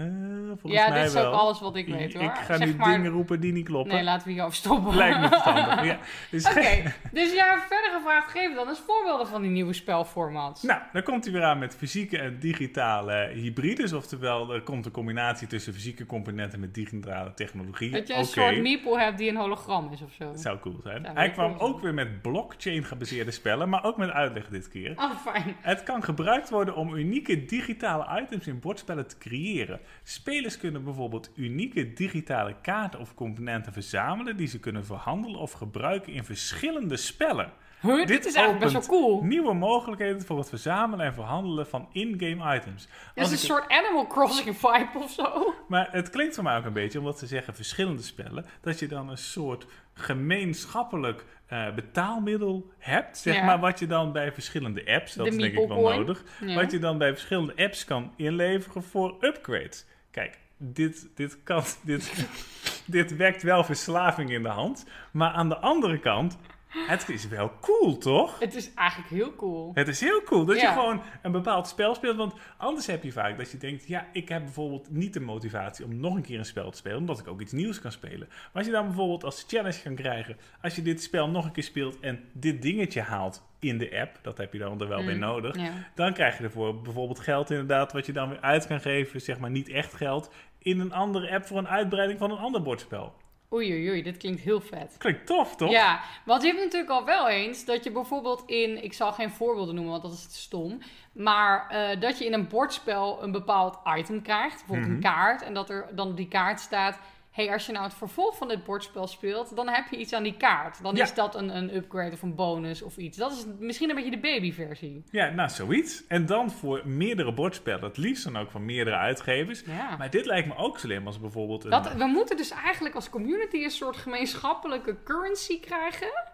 volgens ja, mij dit is wel. ook alles wat ik weet hoor. Ik ga zeg nu maar... dingen roepen die niet kloppen. Nee, laten we hierover stoppen. Lijkt me verstandig. ja. Dus, Oké, dus ja, verder gevraagd, geef dan eens voorbeelden van die nieuwe spelformats. Nou, dan komt hij weer aan met fysieke en digitale hybrides. Oftewel, er komt een combinatie tussen fysieke componenten met digitale technologie. dat je een Oké, soort meeple hebt die een hologram is of zo. dat zou cool zijn. Zou Hij kwam cool zijn. ook weer met blockchain gebaseerde spellen, maar ook met uitleg dit keer. Oh, fijn. Het kan gebruikt worden om unieke digitale items in bordspellen te creëren. Spelers kunnen bijvoorbeeld unieke digitale kaarten of componenten verzamelen die ze kunnen verhandelen of gebruiken in verschillende spellen. Huh, dit, is eigenlijk best wel cool. Nieuwe mogelijkheden voor het verzamelen en verhandelen van in-game items. Is een ik- soort Animal Crossing vibe of zo. Maar het klinkt voor mij ook een beetje, omdat ze zeggen verschillende spellen, dat je dan een soort gemeenschappelijk eh, betaalmiddel hebt, zeg Ja. maar, wat je dan bij verschillende apps, dat De is denk ik wel nodig, Ja. wat je dan bij verschillende apps kan inleveren voor upgrades. Kijk, dit, dit, kan, dit, dit wekt wel verslaving in de hand, maar aan de andere kant, het is wel cool, toch? Het is eigenlijk heel cool. Het is heel cool dat Ja. je gewoon een bepaald spel speelt. Want anders heb je vaak dat je denkt: ja, ik heb bijvoorbeeld niet de motivatie om nog een keer een spel te spelen, omdat ik ook iets nieuws kan spelen. Maar als je dan bijvoorbeeld als challenge kan krijgen: als je dit spel nog een keer speelt en dit dingetje haalt in de app, dat heb je dan er wel bij Mm, nodig. Ja. Dan krijg je ervoor bijvoorbeeld geld, inderdaad, wat je dan weer uit kan geven, zeg maar niet echt geld, in een andere app voor een uitbreiding van een ander bordspel. Oei, oei, oei, dit klinkt heel vet. Klinkt tof, toch? Ja, want je hebt natuurlijk al wel eens dat je bijvoorbeeld in, ik zal geen voorbeelden noemen, want dat is te stom, maar eh, dat je in een bordspel een bepaald item krijgt, bijvoorbeeld een Mhm. kaart, en dat er dan op die kaart staat, hey, als je nou het vervolg van dit bordspel speelt, dan heb je iets aan die kaart. Dan Ja. is dat een, een upgrade of een bonus of iets. Dat is misschien een beetje de babyversie. Ja, nou zoiets. En dan voor meerdere bordspellen, het liefst dan ook van meerdere uitgevers. Ja. Maar dit lijkt me ook slim als bijvoorbeeld een... Dat, we moeten dus eigenlijk als community een soort gemeenschappelijke currency krijgen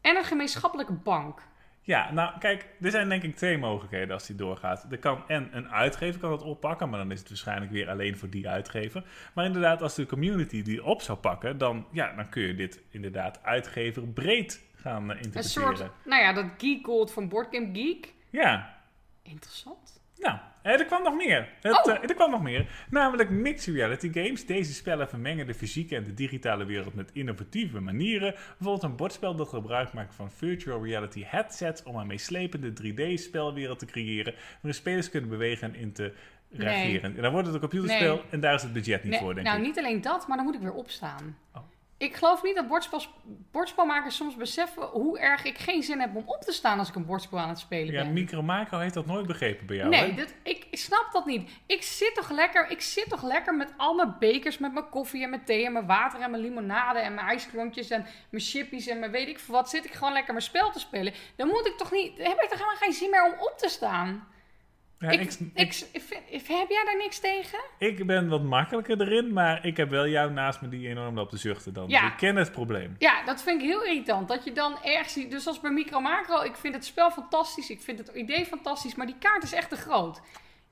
en een gemeenschappelijke bank. Ja, nou kijk, er zijn denk ik twee mogelijkheden als die doorgaat. Er kan en een uitgever kan het oppakken, maar dan is het waarschijnlijk weer alleen voor die uitgever. Maar inderdaad, als de community die op zou pakken, dan, ja, dan kun je dit inderdaad uitgever breed gaan eh, Een soort, nou ja, dat Geek Gold van Boardgame Geek. Ja, Interessant. Nou, eh, er kwam nog meer. Het, Oh. eh, er kwam nog meer. Namelijk mixed reality games. Deze spellen vermengen de fysieke en de digitale wereld met innovatieve manieren. Bijvoorbeeld een bordspel dat gebruik maakt van virtual reality headsets om een meeslepende 3D-spelwereld te creëren, waarin spelers kunnen bewegen en interageren. En dan wordt het een computerspel Nee. en daar is het budget niet Nee, voor, denk nou, ik. niet alleen dat, maar dan moet ik weer opstaan. Oh. Ik geloof niet dat bordspel, bordspelmakers soms beseffen hoe erg ik geen zin heb om op te staan als ik een bordspel aan het spelen Ja, ben. Micro Macro heeft dat nooit begrepen bij jou, Nee, dit, ik snap dat niet. Ik zit toch lekker, ik zit toch lekker met al mijn bekers, met mijn koffie en mijn thee en mijn water en mijn limonade en mijn ijsklontjes en mijn chippies en mijn weet ik veel wat. Zit ik gewoon lekker mijn spel te spelen. Dan moet ik toch niet, heb ik toch helemaal geen zin meer om op te staan. Ja, ik, ik, ik, heb jij daar niks tegen? ik ben wat makkelijker erin, maar ik heb wel jou naast me die enorm loopt te zuchten dan. Ja. Ik ken het probleem. Ja, dat vind ik heel irritant. Dat je dan ergens ziet. Dus als bij Micro Macro, ik vind het spel fantastisch. Ik vind het idee fantastisch. Maar die kaart is echt te groot.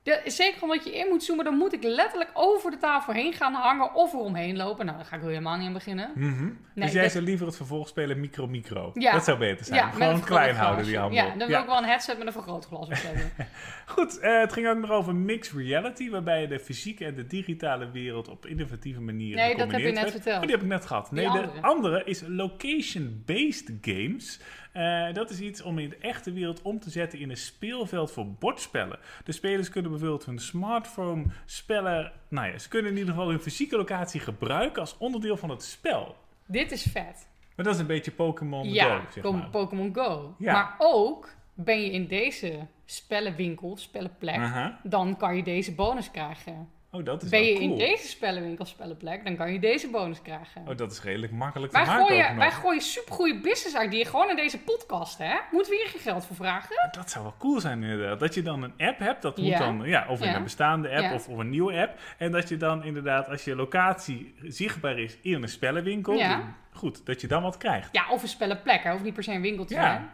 De, zeker omdat je in moet zoomen, dan moet ik letterlijk over de tafel heen gaan hangen of eromheen lopen. Nou, daar ga ik er helemaal niet aan beginnen. Nee, dus jij dat- zou liever het vervolg spelen micro-micro. Ja. Dat zou beter zijn. Ja, Gewoon klein houden die handel. Ja, dan wil ik wel een headset met een vergrootglas of zo. Goed, eh, het ging ook nog over mixed reality, waarbij je de fysieke en de digitale wereld op innovatieve manieren Nee, dat heb je net werd. verteld. Oh, die heb ik net gehad. Nee, Die de andere. andere is location-based games. Eh, dat is iets om in de echte wereld om te zetten in een speelveld voor bordspellen. De spelers kunnen bijvoorbeeld hun smartphone spellen... Nou ja, ze kunnen in ieder geval hun fysieke locatie gebruiken als onderdeel van het spel. Dit is vet. Maar dat is een beetje Pokémon ja, Go, zeg maar. Pokémon Go. Ja. Maar ook ben je in deze spellenwinkel, spellenplek, dan kan je deze bonus krijgen. Oh, dat is Ben je cool. in deze spellenwinkel, spellenplek, dan kan je deze bonus krijgen. Oh, dat is redelijk makkelijk Wij te maken ook gooien, nog. wij gooien supergoeie business ideeën gewoon in deze podcast, hè? Moeten we hier geen geld voor vragen? Dat zou wel cool zijn inderdaad. Dat je dan een app hebt, dat moet Ja. dan, ja, of in Ja. een bestaande app Ja. of, of een nieuwe app. En dat je dan inderdaad, als je locatie zichtbaar is in een spellenwinkel, goed, dat je dan wat krijgt. Ja, of een spellenplek, hè? Hoeft niet per se een winkel te Ja. zijn.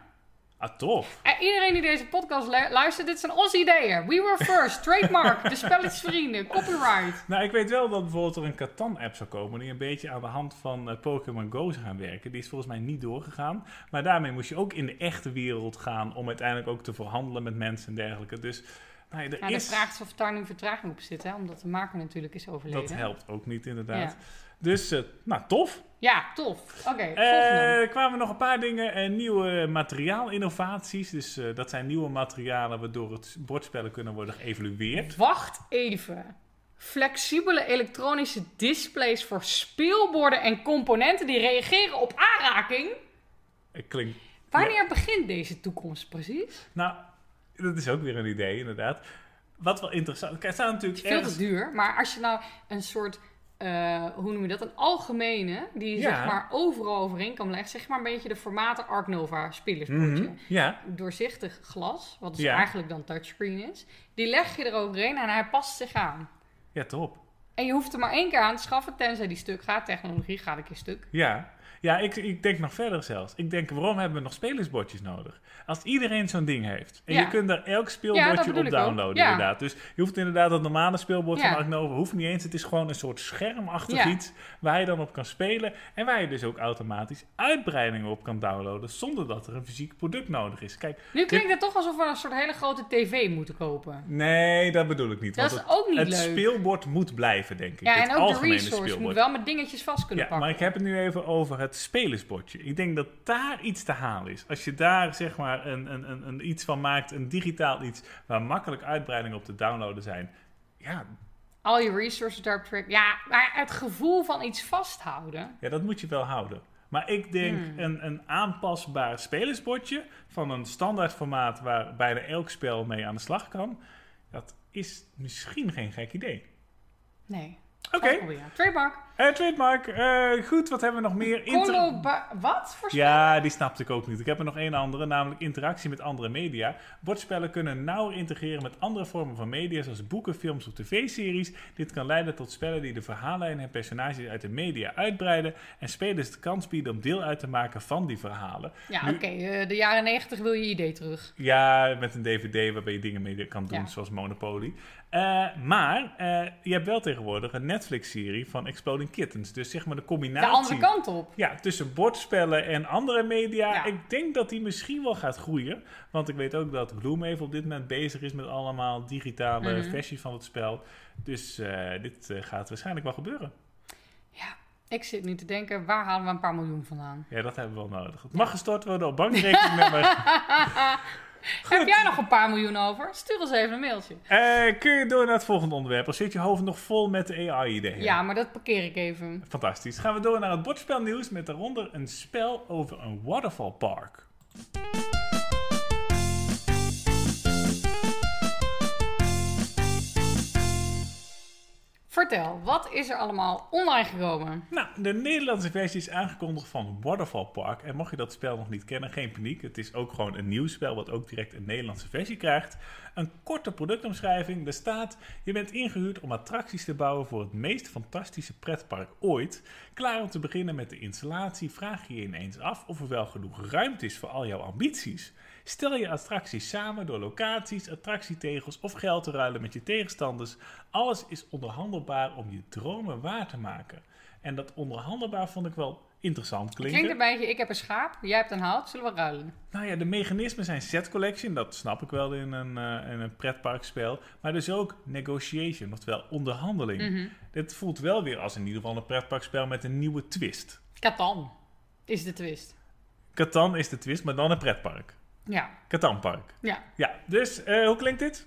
Ah, tof. En iedereen die deze podcast lu- luistert, dit zijn onze ideeën. We were first, trademark, de spelletjesvrienden, copyright. Nou, ik weet wel dat bijvoorbeeld er een Catan-app zou komen die een beetje aan de hand van eh, Pokémon Go zou gaan werken. Die is volgens mij niet doorgegaan. Maar daarmee moest je ook in de echte wereld gaan om uiteindelijk ook te verhandelen met mensen en dergelijke. Dus Nou, ja, er Ja, de is, vraag is of daar nu vertraging op zit, hè? omdat de maker natuurlijk is overleden. dat helpt ook niet inderdaad. Ja. Dus, eh, nou tof. Ja, tof. Oké, Eh. Er kwamen nog een paar dingen. eh, nieuwe materiaalinnovaties. Dus eh, dat zijn nieuwe materialen waardoor het bordspellen kunnen worden geëvalueerd. Wacht even. Flexibele elektronische displays voor speelborden en componenten die reageren op aanraking. Het klinkt... Wanneer begint deze toekomst precies? Nou, dat is ook weer een idee inderdaad. Wat wel interessant... Kijk, het staat natuurlijk Het is veel te duur, maar als je nou een soort, eh, hoe noem je dat, een algemene, die Ja. zeg maar overal overeen kan leggen, zeg maar een beetje de formaten Arc Nova spelersbordje. Mhm, Ja, Doorzichtig glas, wat dus Ja. eigenlijk dan touchscreen is, die leg je eroverheen en hij past zich aan. ja, top. En je hoeft er maar één keer aan te schaffen, tenzij die stuk gaat. Technologie gaat een keer stuk. Ja, ja ik, ik denk nog verder zelfs. Ik denk, waarom hebben we nog spelersbordjes nodig? Als iedereen zo'n ding heeft. En Ja. je kunt daar elk speelbordje op downloaden Ja. inderdaad. Dus je hoeft inderdaad dat normale speelbord Ja. van Arcnova hoeft niet eens. Het is gewoon een soort schermachtig iets waar je dan op kan spelen. En waar je dus ook automatisch uitbreidingen op kan downloaden. Zonder dat er een fysiek product nodig is. Kijk, Nu klinkt het toch alsof we een soort hele grote tv moeten kopen. nee, dat bedoel ik niet. Dat want is het, ook niet het leuk. speelbord moet blijven, denk ik. Ja, het en ook de resource speelbord. moet wel met dingetjes vast kunnen pakken. maar ik heb het nu even over het spelersbordje. Ik denk dat daar iets te halen is. Als je daar zeg maar een, een, een, een iets van maakt, een digitaal iets, waar makkelijk uitbreidingen op te downloaden zijn. Ja, Al je resources daarop track. Ja, maar het gevoel van iets vasthouden. ja, dat moet je wel houden. Maar ik denk Hmm. een, een aanpasbaar spelersbordje van een standaard formaat waar bijna elk spel mee aan de slag kan, dat is misschien geen gek idee. Nee. Oké, proberen. Trademark. Eh, trademark. Eh, goed, wat hebben we nog meer? Inter-. Wat voor? Ja, die snapte ik ook niet. Ik heb er nog één andere, namelijk interactie met andere media. Bordspellen kunnen nauwer integreren met andere vormen van media, zoals boeken, films of tv-series. Dit kan leiden tot spellen die de verhaallijnen en personages uit de media uitbreiden en spelers de kans bieden om deel uit te maken van die verhalen. Ja, oké. eh, de jaren negentig wil je idee terug. Ja, met een DVD waarbij je dingen mee kan doen, Ja. zoals Monopoly. Eh, maar je hebt wel tegenwoordig een Netflix-serie van Exploding Kittens. Dus zeg maar de De combinatie... andere kant op. Ja, tussen bordspellen en andere media. Ja. Ik denk dat die misschien wel gaat groeien. Want ik weet ook dat Gloomhaven op dit moment bezig is met allemaal digitale Mhm. versies van het spel. Dus eh, dit eh, gaat waarschijnlijk wel gebeuren. Ja, ik zit nu te denken, waar halen we een paar miljoen vandaan? Ja, dat hebben we wel nodig. Het mag gestort worden op bankrekeningnummer. Heb jij nog een paar miljoen over? Stuur ons even een mailtje. Eh, kun je door naar het volgende onderwerp? Of zit je hoofd nog vol met de AI-ideeën? Ja, maar dat parkeer ik even. Fantastisch. Gaan we door naar het bordspelnieuws met daaronder een spel over een waterfall park. Vertel, wat is er allemaal online gekomen? Nou, de Nederlandse versie is aangekondigd van Waterfall Park. En mocht je dat spel nog niet kennen, geen paniek. Het is ook gewoon een nieuw spel wat ook direct een Nederlandse versie krijgt. Een korte productomschrijving. Er staat, je bent ingehuurd om attracties te bouwen voor het meest fantastische pretpark ooit. Klaar om te beginnen met de installatie vraag je je ineens af of er wel genoeg ruimte is voor al jouw ambities. Stel je attracties samen door locaties, attractietegels of geld te ruilen met je tegenstanders. Alles is onderhandelbaar om je dromen waar te maken. En dat onderhandelbaar vond ik wel interessant klinken. Klinkt een beetje, ik heb een schaap, jij hebt een hout, zullen we ruilen? Nou ja, de mechanismen zijn set collection, dat snap ik wel in een, eh, in een pretparkspel. Maar dus ook negotiation, oftewel onderhandeling. Mhm. Dit voelt wel weer als in ieder geval een pretparkspel met een nieuwe twist. Catan is de twist. Catan is de twist, maar dan een pretpark. Ja, Catanpark. ja, Ja, dus eh, hoe klinkt dit?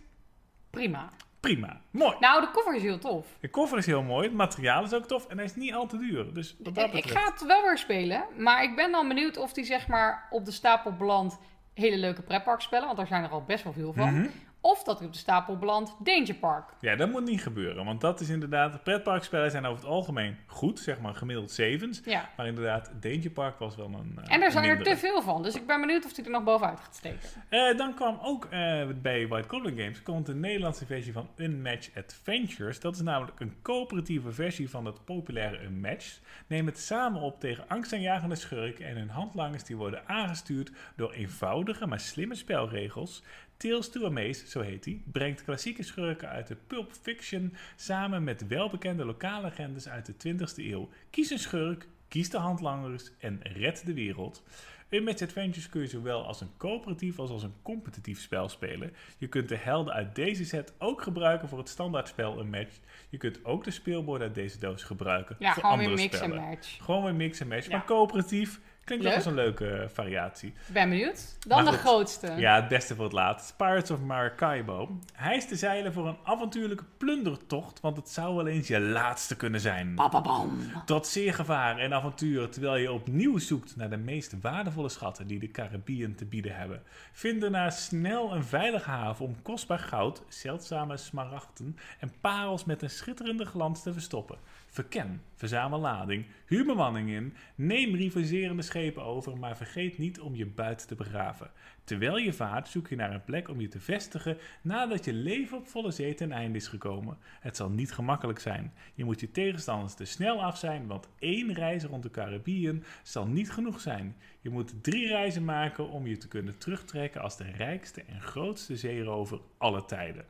prima. Prima. Mooi. Nou, de cover is heel tof. De koffer is heel mooi, het materiaal is ook tof en hij is niet al te duur. Dus wat dat Ik betreft... ga het wel weer spelen, maar ik ben dan benieuwd of die zeg maar op de stapel belandt hele leuke pretparkspellen, want daar zijn er al best wel veel van. Mhm. Of dat hij op de stapel belandt Danger Park. Ja, dat moet niet gebeuren, want dat is inderdaad... Pretparkspellen zijn over het algemeen goed, zeg maar gemiddeld zevens. Ja. Maar inderdaad, Danger Park was wel een eh, En er zijn er te veel van, dus ik ben benieuwd of hij er nog bovenuit gaat steken. Eh, dan kwam ook eh, bij White Collar Games komt een Nederlandse versie van Unmatched Adventures. Dat is namelijk een coöperatieve versie van het populaire Unmatched. Neem het samen op tegen angstaanjagende schurken en hun handlangers die worden aangestuurd door eenvoudige maar slimme spelregels. Tales to Amaze, zo heet hij, brengt klassieke schurken uit de Pulp Fiction samen met welbekende lokale legendes uit de 20e eeuw. Kies een schurk, kies de handlangers en red de wereld. In Match Adventures kun je zowel als een coöperatief als als een competitief spel spelen. Je kunt de helden uit deze set ook gebruiken voor het standaardspel een match. Je kunt ook de speelborden uit deze doos gebruiken Ja, voor gewoon andere weer mix en spellen. match. Gewoon weer mix en match. Ja. Maar coöperatief klinkt ook Leuk. als een leuke eh, variatie. Ben benieuwd. Dan Maar de goed. grootste. Ja, het beste voor het laatst. Pirates of Maracaibo. Hijs de zeilen voor een avontuurlijke plundertocht, want het zou wel eens je laatste kunnen zijn. Bababam. Tot zeer gevaar en avontuur terwijl je opnieuw zoekt naar de meest waardevolle schatten die de Caribiën te bieden hebben. Vind daarna snel een veilige haven om kostbaar goud, zeldzame smaragden en parels met een schitterende glans te verstoppen. Verken, verzamel lading, huur bemanning in, neem rivaliserende schepen over, maar vergeet niet om je buit te begraven. Terwijl je vaart zoek je naar een plek om je te vestigen nadat je leven op volle zee ten einde is gekomen. Het zal niet gemakkelijk zijn. Je moet je tegenstanders te snel af zijn, want één reis rond de Caribiën zal niet genoeg zijn. Je moet drie reizen maken om je te kunnen terugtrekken als de rijkste en grootste zeerover alle tijden.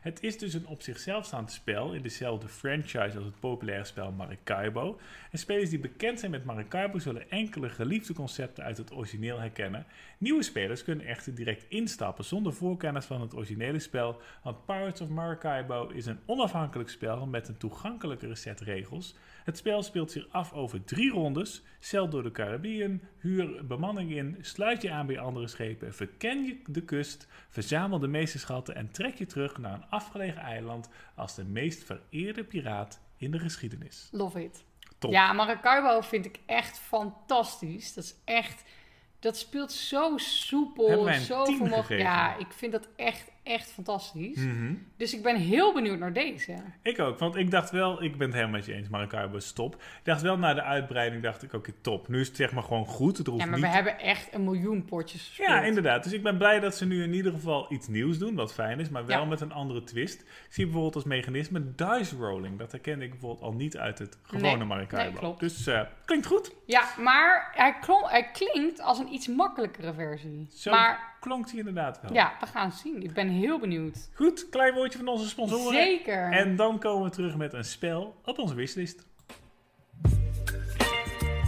Het is dus een op zichzelf staand spel in dezelfde franchise als het populaire spel Maracaibo. En spelers die bekend zijn met Maracaibo zullen enkele geliefde concepten uit het origineel herkennen. Nieuwe spelers kunnen echter direct instappen zonder voorkennis van het originele spel, want Pirates of Maracaibo is een onafhankelijk spel met een toegankelijkere set regels. Het spel speelt zich af over drie rondes. Zeil door de Caribiën, huur bemanning in, sluit je aan bij andere schepen, verken je de kust, verzamel de meeste schatten en trek je terug naar een afgelegen eiland als de meest vereerde piraat in de geschiedenis. Love it. Top. Ja, Maracaibo vind ik echt fantastisch. Dat is echt... Dat speelt zo soepel, zo 10 vermogen. Ja, ik vind dat echt, echt fantastisch. Mhm. Dus ik ben heel benieuwd naar deze. Ik ook, want ik dacht wel, ik ben het helemaal met je eens, Maracaibo is top. Ik dacht wel na de uitbreiding, dacht ik, oké, top. Nu is het zeg maar gewoon goed, het hoeft Ja, maar niet... we hebben echt een miljoen potjes gespeeld. Ja, inderdaad. Dus ik ben blij dat ze nu in ieder geval iets nieuws doen, wat fijn is, maar wel Ja. met een andere twist. Ik zie bijvoorbeeld als mechanisme dice rolling. Dat herkende ik bijvoorbeeld al niet uit het gewone Nee, Maracaibo. nee, klopt. Dus eh, klinkt goed. Ja, maar hij, klonk, hij klinkt als een iets makkelijkere versie. Zo Maar klonk hij inderdaad wel. ja, we gaan het zien. Ik ben heel benieuwd. Goed, klein woordje van onze sponsoren. Zeker. En dan komen we terug met een spel op onze wishlist.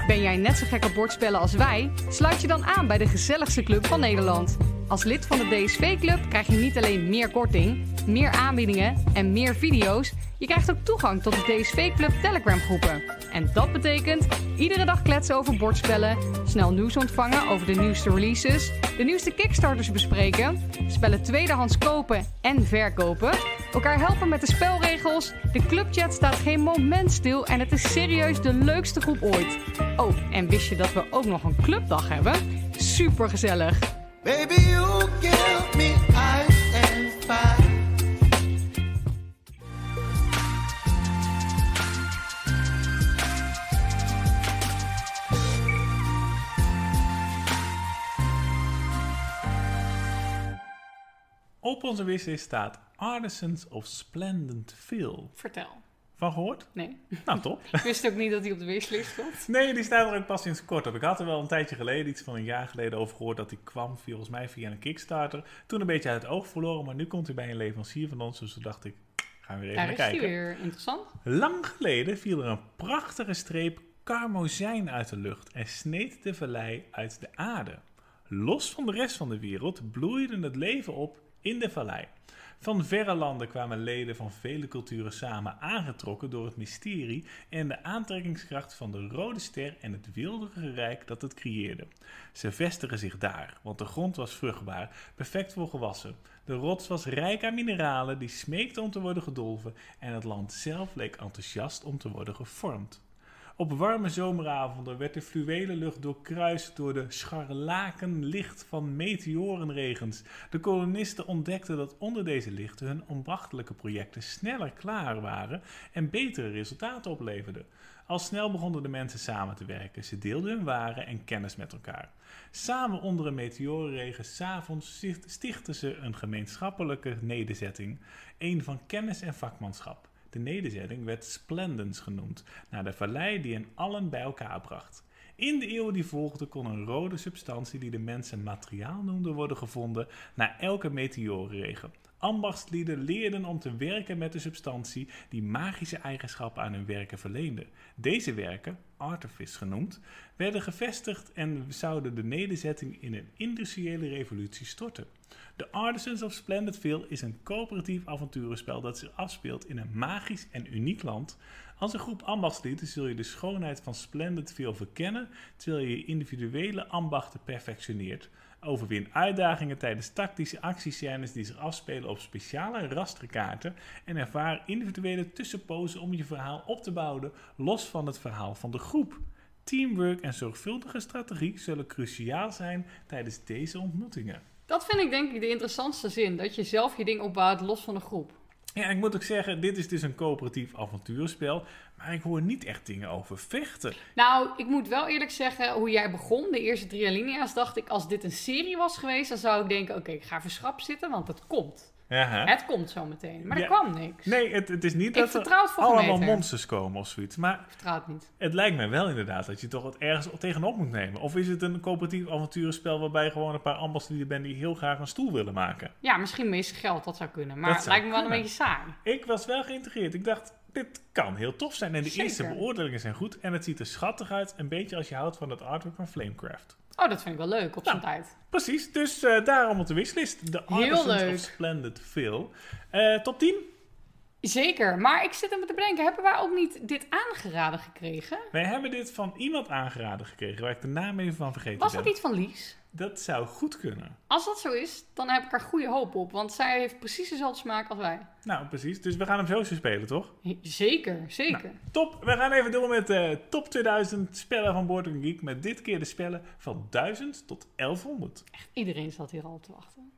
Ben jij net zo gek op bordspellen als wij? Sluit je dan aan bij de gezelligste club van Nederland. Als lid van de DSV-club krijg je niet alleen meer korting, meer aanbiedingen en meer video's. Je krijgt ook toegang tot de DSV-club Telegram-groepen. En dat betekent iedere dag kletsen over bordspellen, snel nieuws ontvangen over de nieuwste releases, de nieuwste Kickstarters bespreken, spellen tweedehands kopen en verkopen, elkaar helpen met de spelregels. De clubchat staat geen moment stil en het is serieus de leukste groep ooit. Oh, en wist je dat we ook nog een clubdag hebben? Super gezellig. Baby, you me Op onze wishlist staat Artisans of Splendid Feel. Vertel. Van gehoord? Nee, Nou, top. ik wist ook niet dat hij op de wishlist stond. Nee, die staat er ook pas sinds kort op. Ik had er wel een tijdje geleden, iets van een jaar geleden, over gehoord dat die kwam, volgens mij via een Kickstarter. Toen een beetje uit het oog verloren, maar nu komt hij bij een leverancier van ons, dus toen dacht ik, gaan we weer even Daar naar is hij kijken. weer. Interessant. Lang geleden viel er een prachtige streep karmozijn uit de lucht en sneed de vallei uit de aarde. Los van de rest van de wereld bloeide het leven op in de vallei. Van verre landen kwamen leden van vele culturen samen, aangetrokken door het mysterie en de aantrekkingskracht van de rode ster en het wilderige rijk dat het creëerde. Ze vestigen zich daar, want de grond was vruchtbaar, perfect voor gewassen. De rots was rijk aan mineralen die smeekten om te worden gedolven en het land zelf leek enthousiast om te worden gevormd. Op warme zomeravonden werd de fluwelen lucht doorkruist door de scharlakenlicht van meteorenregens. De kolonisten ontdekten dat onder deze lichten hun ambachtelijke projecten sneller klaar waren en betere resultaten opleverden. Al snel begonnen de mensen samen te werken. Ze deelden hun waren en kennis met elkaar. Samen onder een meteorenregen s'avonds sticht- stichtten ze een gemeenschappelijke nederzetting, een van kennis en vakmanschap. De nederzetting werd Splendens genoemd, naar de vallei die hen allen bij elkaar bracht. In de eeuwen die volgden kon een rode substantie die de mensen materiaal noemden worden gevonden na elke meteorenregen. Ambachtslieden leerden om te werken met de substantie die magische eigenschappen aan hun werken verleende. Deze werken, artifice genoemd, werden gevestigd en zouden de nederzetting in een industriële revolutie storten. The Artisans of Splendidville is een coöperatief avonturenspel dat zich afspeelt in een magisch en uniek land. Als een groep ambachtslieden zul je de schoonheid van Splendidville verkennen, terwijl je je individuele ambachten perfectioneert. Overwin uitdagingen tijdens tactische actiescènes die zich afspelen op speciale rasterkaarten en ervaar individuele tussenpozen om je verhaal op te bouwen los van het verhaal van de groep. Teamwork en zorgvuldige strategie zullen cruciaal zijn tijdens deze ontmoetingen. Dat vind ik denk ik de interessantste zin. Dat je zelf je ding opbouwt los van de groep. Ja, ik moet ook zeggen, dit is dus een coöperatief avonturenspel, maar ik hoor niet echt dingen over vechten. Nou, ik moet wel eerlijk zeggen, hoe jij begon, de eerste drie alinea's, dacht ik, als dit een serie was geweest, dan zou ik denken, oké, ik ga even schrap zitten, want het komt. Het komt zo meteen. Maar er kwam niks. Nee, het, het is niet Ik dat er allemaal monsters komen of zoiets, maar Ik vertrouw het niet. het lijkt mij wel inderdaad dat je toch wat ergens tegenop moet nemen. Of is het een coöperatief avonturenspel waarbij je gewoon een paar ambachtslieden bent die heel graag een stoel willen maken? Ja, misschien meest geld, dat zou kunnen. Maar Dat het lijkt me wel een beetje saai. Ik was wel geïntegreerd. Ik dacht, dit kan heel tof zijn. En de Zeker. eerste beoordelingen zijn goed. En het ziet er schattig uit. Een beetje als je houdt van het artwork van Flamecraft. Oh, dat vind ik wel leuk op zijn Nou, tijd. Precies, dus eh, daarom op de wishlist. De Heel leuk. of Splendid Phil. Eh, top 10? Zeker, maar ik zit me te bedenken, hebben wij ook niet dit aangeraden gekregen? Wij hebben dit van iemand aangeraden gekregen, waar ik de naam even van vergeten Was ben. dat iets van Lies? Dat zou goed kunnen. Als dat zo is, dan heb ik er goede hoop op, want zij heeft precies dezelfde smaak als wij. Nou, precies. Dus we gaan hem zo spelen, toch? Zeker, zeker. Top. We gaan even door met de top 2000 spellen van Board Geek. Met dit keer de spellen van 1000 tot 1100. Iedereen zat hier al op te wachten.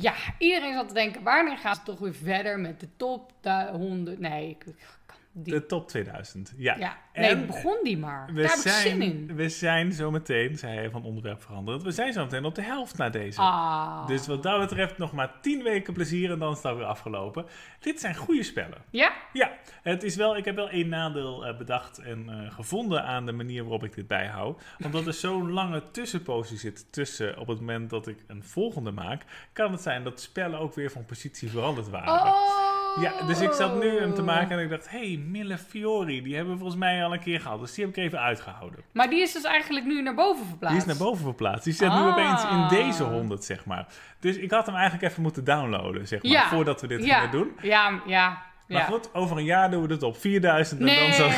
Ja, iedereen zat te denken, wanneer gaan ze toch weer verder met de top de 100? Nee, ik, die. De top 2000. Ja. ja, nee, En begon die maar. We Daar heb ik zijn, zin in. we zijn zo meteen, zei hij van onderwerp veranderd. We zijn zo meteen op de helft na deze. Ah. Dus wat dat betreft nog maar 10 weken plezier en dan is het alweer afgelopen. Dit zijn goede spellen. Ja? Ja, het is wel, ik heb wel één nadeel eh, bedacht en eh, gevonden aan de manier waarop ik dit bijhoud. Omdat er zo'n lange tussenpositie zit tussen op het moment dat ik een volgende maak, kan het zijn dat spellen ook weer van positie veranderd waren. Oh. Ja, dus ik zat nu hem te maken en ik dacht, hey, Mille Fiori, die hebben we volgens mij al een keer gehad. Dus die heb ik even uitgehouden. Maar die is dus eigenlijk nu naar boven verplaatst. Die is naar boven verplaatst. Die zit nu Ah. opeens in deze 100, zeg maar. Dus ik had hem eigenlijk even moeten downloaden, zeg maar, Ja. voordat we dit ja. gingen doen. Ja, ja. Maar ja. goed, over een jaar doen we het op 4000 en Nee, dan zal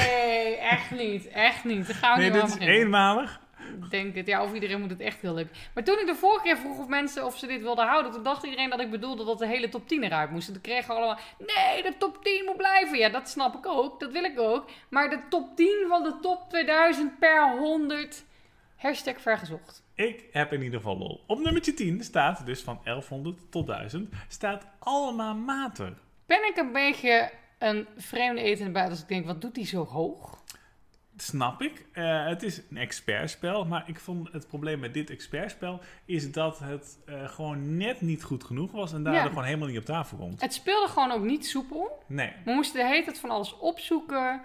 echt niet. Echt niet. Dan gaan we Nee, niet dit is eenmalig. Denk het. Ja, of iedereen moet het echt heel leuk. Maar toen ik de vorige keer vroeg of mensen of ze dit wilden houden, toen dacht iedereen dat ik bedoelde dat de hele top 10 eruit moest. En toen kregen we allemaal, nee, de top 10 moet blijven. Ja, dat snap ik ook. Dat wil ik ook. Maar de top 10 van de top 2000 per 100. Hashtag vergezocht. Ik heb in ieder geval lol. Op nummertje 10 staat, dus van 1100 tot 1000, staat Alma Mater. Ben ik een beetje een vreemde eten bij als ik denk, wat doet die zo hoog? Snap ik. Eh, het is een expertspel, maar ik vond het probleem met dit expertspel is dat het eh, gewoon net niet goed genoeg was en daardoor Ja. gewoon helemaal niet op tafel komt. Het speelde gewoon ook niet soepel. Nee, We moesten de hele tijd van alles opzoeken.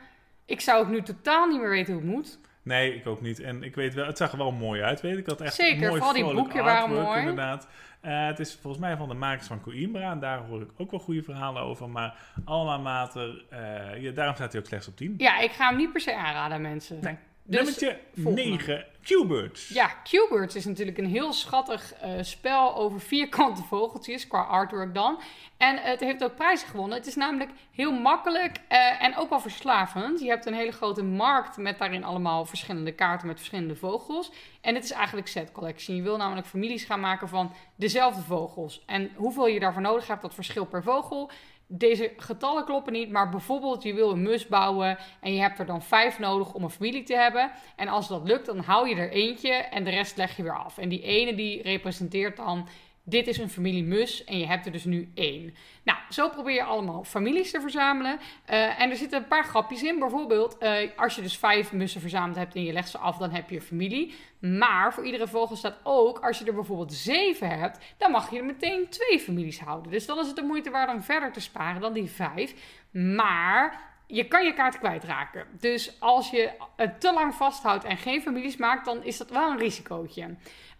Ik zou ook nu totaal niet meer weten hoe het moet. Nee, ik ook niet. En ik weet wel, het zag er wel mooi uit, weet ik. Had echt Zeker, mooi vooral die boekje waren mooi. Inderdaad. Eh, het is volgens mij van de makers van Coimbra en daar hoor ik ook wel goede verhalen over. Maar Alma Mater, eh, ja, daarom staat hij ook slechts op 10. Ja, ik ga hem niet per se aanraden, mensen. Nee. Dus, Nummertje volgende. 9, Q-Birds. Ja, Q-Birds is natuurlijk een heel schattig eh, spel over vierkante vogeltjes, qua artwork dan. En het heeft ook prijzen gewonnen. Het is namelijk heel makkelijk eh, en ook wel verslavend. Je hebt een hele grote markt met daarin allemaal verschillende kaarten met verschillende vogels. En het is eigenlijk set collection. Je wil namelijk families gaan maken van dezelfde vogels. En hoeveel je daarvoor nodig hebt, dat verschilt per vogel. Deze getallen kloppen niet, maar bijvoorbeeld je wil een mus bouwen en je hebt er dan vijf nodig om een familie te hebben. En als dat lukt, dan hou je er eentje en de rest leg je weer af. En die ene die representeert dan dit is een familie mus en je hebt er dus nu één. Nou, zo probeer je allemaal families te verzamelen. Eh, en er zitten een paar grapjes in. Bijvoorbeeld, eh, als je dus vijf mussen verzameld hebt en je legt ze af, dan heb je een familie. Maar voor iedere vogel staat ook, als je er bijvoorbeeld zeven hebt, dan mag je er meteen twee families houden. Dus dan is het de moeite waard om verder te sparen dan die vijf. Maar je kan je kaart kwijtraken. Dus als je het te lang vasthoudt en geen families maakt, dan is dat wel een risicootje.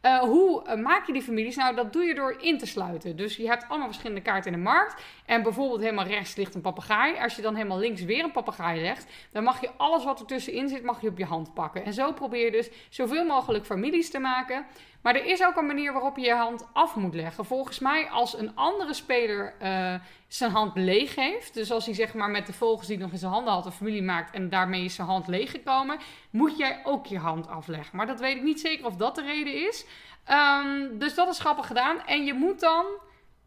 Eh, hoe eh, maak je die families? Nou, dat doe je door in te sluiten. Dus je hebt allemaal verschillende kaarten in de markt. En bijvoorbeeld helemaal rechts ligt een papegaai. Als je dan helemaal links weer een papegaai legt, dan mag je alles wat er tussenin zit, mag je op je hand pakken. En zo probeer je dus zoveel mogelijk families te maken. Maar er is ook een manier waarop je je hand af moet leggen. Volgens mij, als een andere speler eh, zijn hand leeg heeft. Dus als hij zeg maar met de vogels die nog in zijn handen had een familie maakt en daarmee is zijn hand leeggekomen, moet jij ook je hand afleggen. Maar dat weet ik niet zeker of dat de reden is. Ehm, dus dat is grappig gedaan. En je moet dan,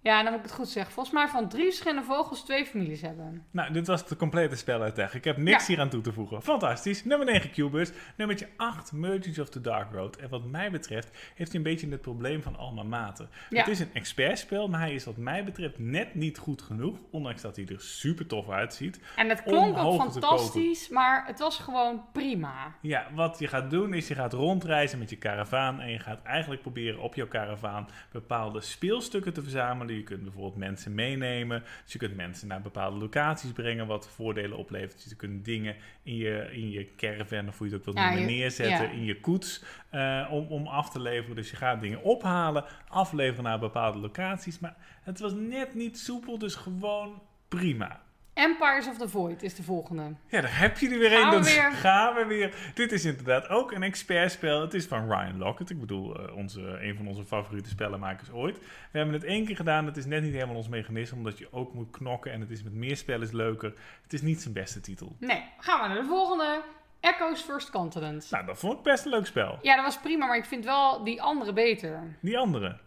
ja, dan moet ik het goed zeggen, volgens mij van drie verschillende vogels twee families hebben. Nou, dit was het complete spel uit Ik heb niks Ja. hier aan toe te voegen. Fantastisch. Nummer 9 Cubers. Nummertje 8 Merchants of the Dark Road. En wat mij betreft heeft hij een beetje het probleem van alma mater. Ja. Het is een expertspel, maar hij is wat mij betreft net niet goed genoeg. Ondanks dat hij er super tof uitziet. En het klonk ook fantastisch, maar het was gewoon prima. Ja, wat je gaat doen is je gaat rondreizen met je karavaan en je gaat eigenlijk proberen op jouw karavaan bepaalde speelstukken te verzamelen. Je kunt bijvoorbeeld mensen meenemen, dus je kunt mensen naar bepaalde locaties brengen wat voordelen oplevert. Dus je kunt dingen in je, in je caravan of hoe je het ook wilt noemen neerzetten, ja. in je koets eh, om, om af te leveren. Dus je gaat dingen ophalen, afleveren naar bepaalde locaties. Maar het was net niet soepel, dus gewoon prima. Empires of the Void is de volgende. Ja, daar heb je er weer een. we Dan weer. gaan we weer. Dit is inderdaad ook een expertspel. Het is van Ryan Lockett. Ik bedoel, eh, onze, een van onze favoriete spellenmakers ooit. We hebben het één keer gedaan. Het is net niet helemaal ons mechanisme, omdat je ook moet knokken. En het is met meer spellen leuker. Het is niet zijn beste titel. Nee, gaan we naar de volgende. Echo's First Continent. Nou, dat vond ik best een leuk spel. Ja, dat was prima, maar ik vind wel die andere beter. Die andere.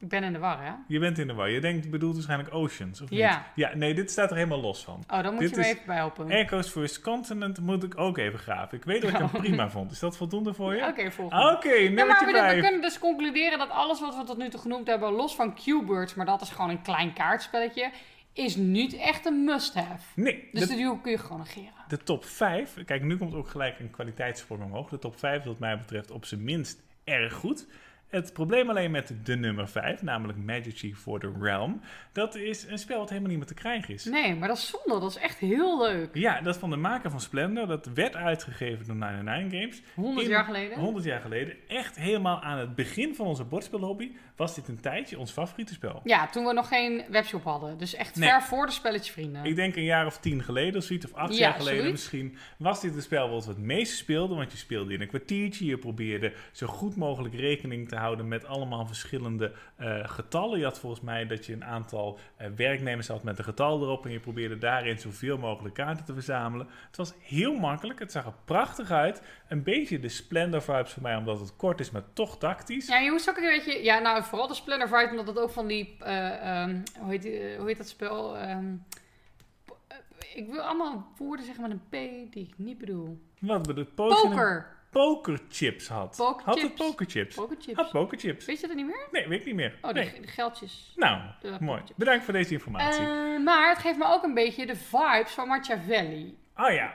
Ik ben in de war, hè? Je bent in de war. Je denkt, bedoelt waarschijnlijk Oceans, of Ja. niet? Ja, nee, dit staat er helemaal los van. Oh, dan moet Dit je me even bij helpen. Echo's First Continent moet ik ook even graven. Ik weet dat ik hem prima vond. Is dat voldoende voor je? Oké, Oké, volgende. nummertje Ja, maar we, kunnen dus concluderen dat alles wat we tot nu toe genoemd hebben, los van Q-Birds, maar dat is gewoon een klein kaartspelletje, is niet echt een must-have. Nee, Dus de- die kun je gewoon negeren. De top 5, kijk, nu komt ook gelijk een kwaliteitssprong omhoog. De top 5 is wat mij betreft op zijn minst erg goed. Het probleem alleen met de nummer 5, namelijk Magic for the Realm, dat is een spel wat helemaal niet meer te krijgen is. Nee, maar dat is zonde. Dat is echt heel leuk. Ja, dat is van de maker van Splendor. Dat werd uitgegeven door 99 Games. 100 In- jaar geleden. 100 jaar geleden. Echt helemaal aan het begin van onze bordspelhobby was dit een tijdje ons favoriete spel. Ja, toen we nog geen webshop hadden. Dus echt Nee. ver voor de spelletje vrienden. Ik denk een jaar of tien geleden of zoiets, of acht Ja, jaar geleden zoiets. misschien, was dit een spel wat we het meest speelden. Want je speelde in een kwartiertje, je probeerde zo goed mogelijk rekening te houden met allemaal verschillende eh, getallen. Je had volgens mij dat je een aantal eh, werknemers had met een getal erop en je probeerde daarin zoveel mogelijk kaarten te verzamelen. Het was heel makkelijk, het zag er prachtig uit. Een beetje de Splendor vibes voor mij, omdat het kort is, maar toch tactisch. Ja, je moest ook een beetje... Ja, nou, vooral de Splendor Fight, omdat het ook van die... eh, ehm, hoe, heet, die- hoe heet dat spel? Ehm, eh, ik wil allemaal woorden zeggen met een P die ik niet bedoel. Wat potion- Poker! Pokerchips had. Had het Pokerchips. pokerchips? Had pokerchips. Weet je dat niet meer? Nee, weet ik niet meer. Oh, nee. die geldjes. Nou, De mooi. Bedankt voor deze informatie. Eh, maar het geeft me ook een beetje de vibes van Machiavelli. oh ja,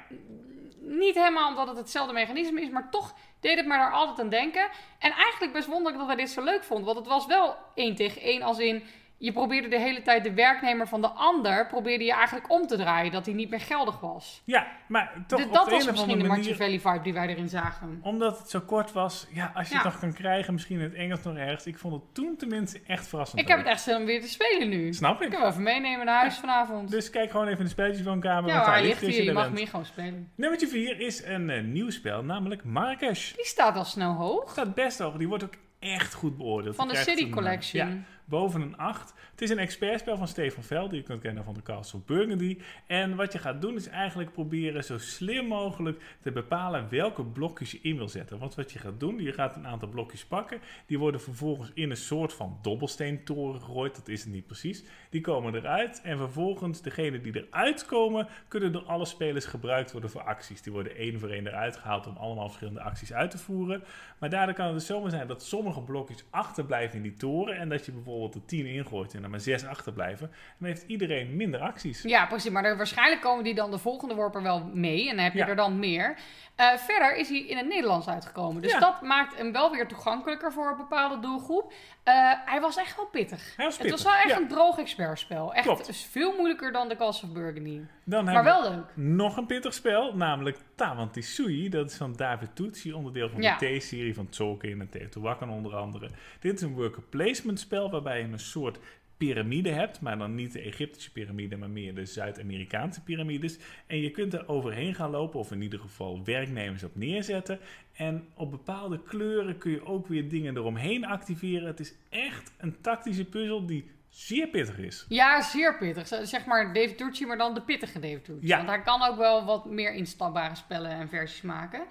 Niet helemaal omdat het hetzelfde mechanisme is, maar toch deed het me daar altijd aan denken. En eigenlijk best wonderlijk dat wij dit zo leuk vonden. Want het was wel één tegen één, als in... Je probeerde de hele tijd de werknemer van de ander... probeerde je eigenlijk om te draaien, dat hij niet meer geldig was. ja, maar toch Dus op dat was misschien de andere manier... Machiavelli-vibe die wij erin zagen. Omdat het zo kort was, ja, als je Ja. het nog kan krijgen, misschien in het Engels nog ergens. Ik vond het toen tenminste echt verrassend. Ik heb het echt zin om weer te spelen nu. Snap Ik ik. kan wel even meenemen naar huis vanavond. Dus kijk gewoon even in de spelletjeswoonkamer. ja, waar ligt hier. Je mag meer gewoon spelen. Nummertje 4 is een eh, nieuw spel, namelijk Marrakesh. Die staat al snel hoog. Staat best hoog. Die wordt ook echt goed beoordeeld. Van de City een, eh, Collection. ja, boven een 8. Het is een expertspel van Stefan Veld, die je kunt kennen van de Castle Burgundy. En wat je gaat doen is eigenlijk proberen zo slim mogelijk te bepalen welke blokjes je in wil zetten. Want wat je gaat doen, je gaat een aantal blokjes pakken. Die worden vervolgens in een soort van dobbelsteentoren gegooid. Dat is het niet precies. Die komen eruit en vervolgens degene die eruit komen, kunnen door alle spelers gebruikt worden voor acties. Die worden één voor één eruit gehaald om allemaal verschillende acties uit te voeren. Maar daardoor kan het dus zomaar zijn dat sommige blokjes achterblijven in die toren en dat je bijvoorbeeld er 10 ingooit en er maar 6 achterblijven. Dan heeft iedereen minder acties. Ja, precies. Maar er, waarschijnlijk komen die dan de volgende worper wel mee. En dan heb je Ja. er dan meer. Eh, verder is hij in het Nederlands uitgekomen. Dus Ja. dat maakt hem wel weer toegankelijker voor een bepaalde doelgroep. Eh, hij was echt wel pittig. Hij was Het was wel echt ja. een droog expertspel. Echt Klopt. is veel moeilijker dan de Castle of Burgundy. Dan Maar hebben we wel leuk. nog een pittig spel, namelijk Tawantisui. Dat is van David Tutsi, onderdeel van Ja. de T-serie van Tolkien en Teotihuacan onder andere. Dit is een worker placement spel waarbij je een soort piramide hebt, maar dan niet de Egyptische piramide, maar meer de Zuid-Amerikaanse piramides. En je kunt er overheen gaan lopen, of in ieder geval werknemers op neerzetten. En op bepaalde kleuren kun je ook weer dingen eromheen activeren. Het is echt een tactische puzzel die zeer pittig is. Ja, zeer pittig. Zeg maar David Turczi, maar dan de pittige David Turczi. Ja. Want hij kan ook wel wat meer instapbare spellen en versies maken.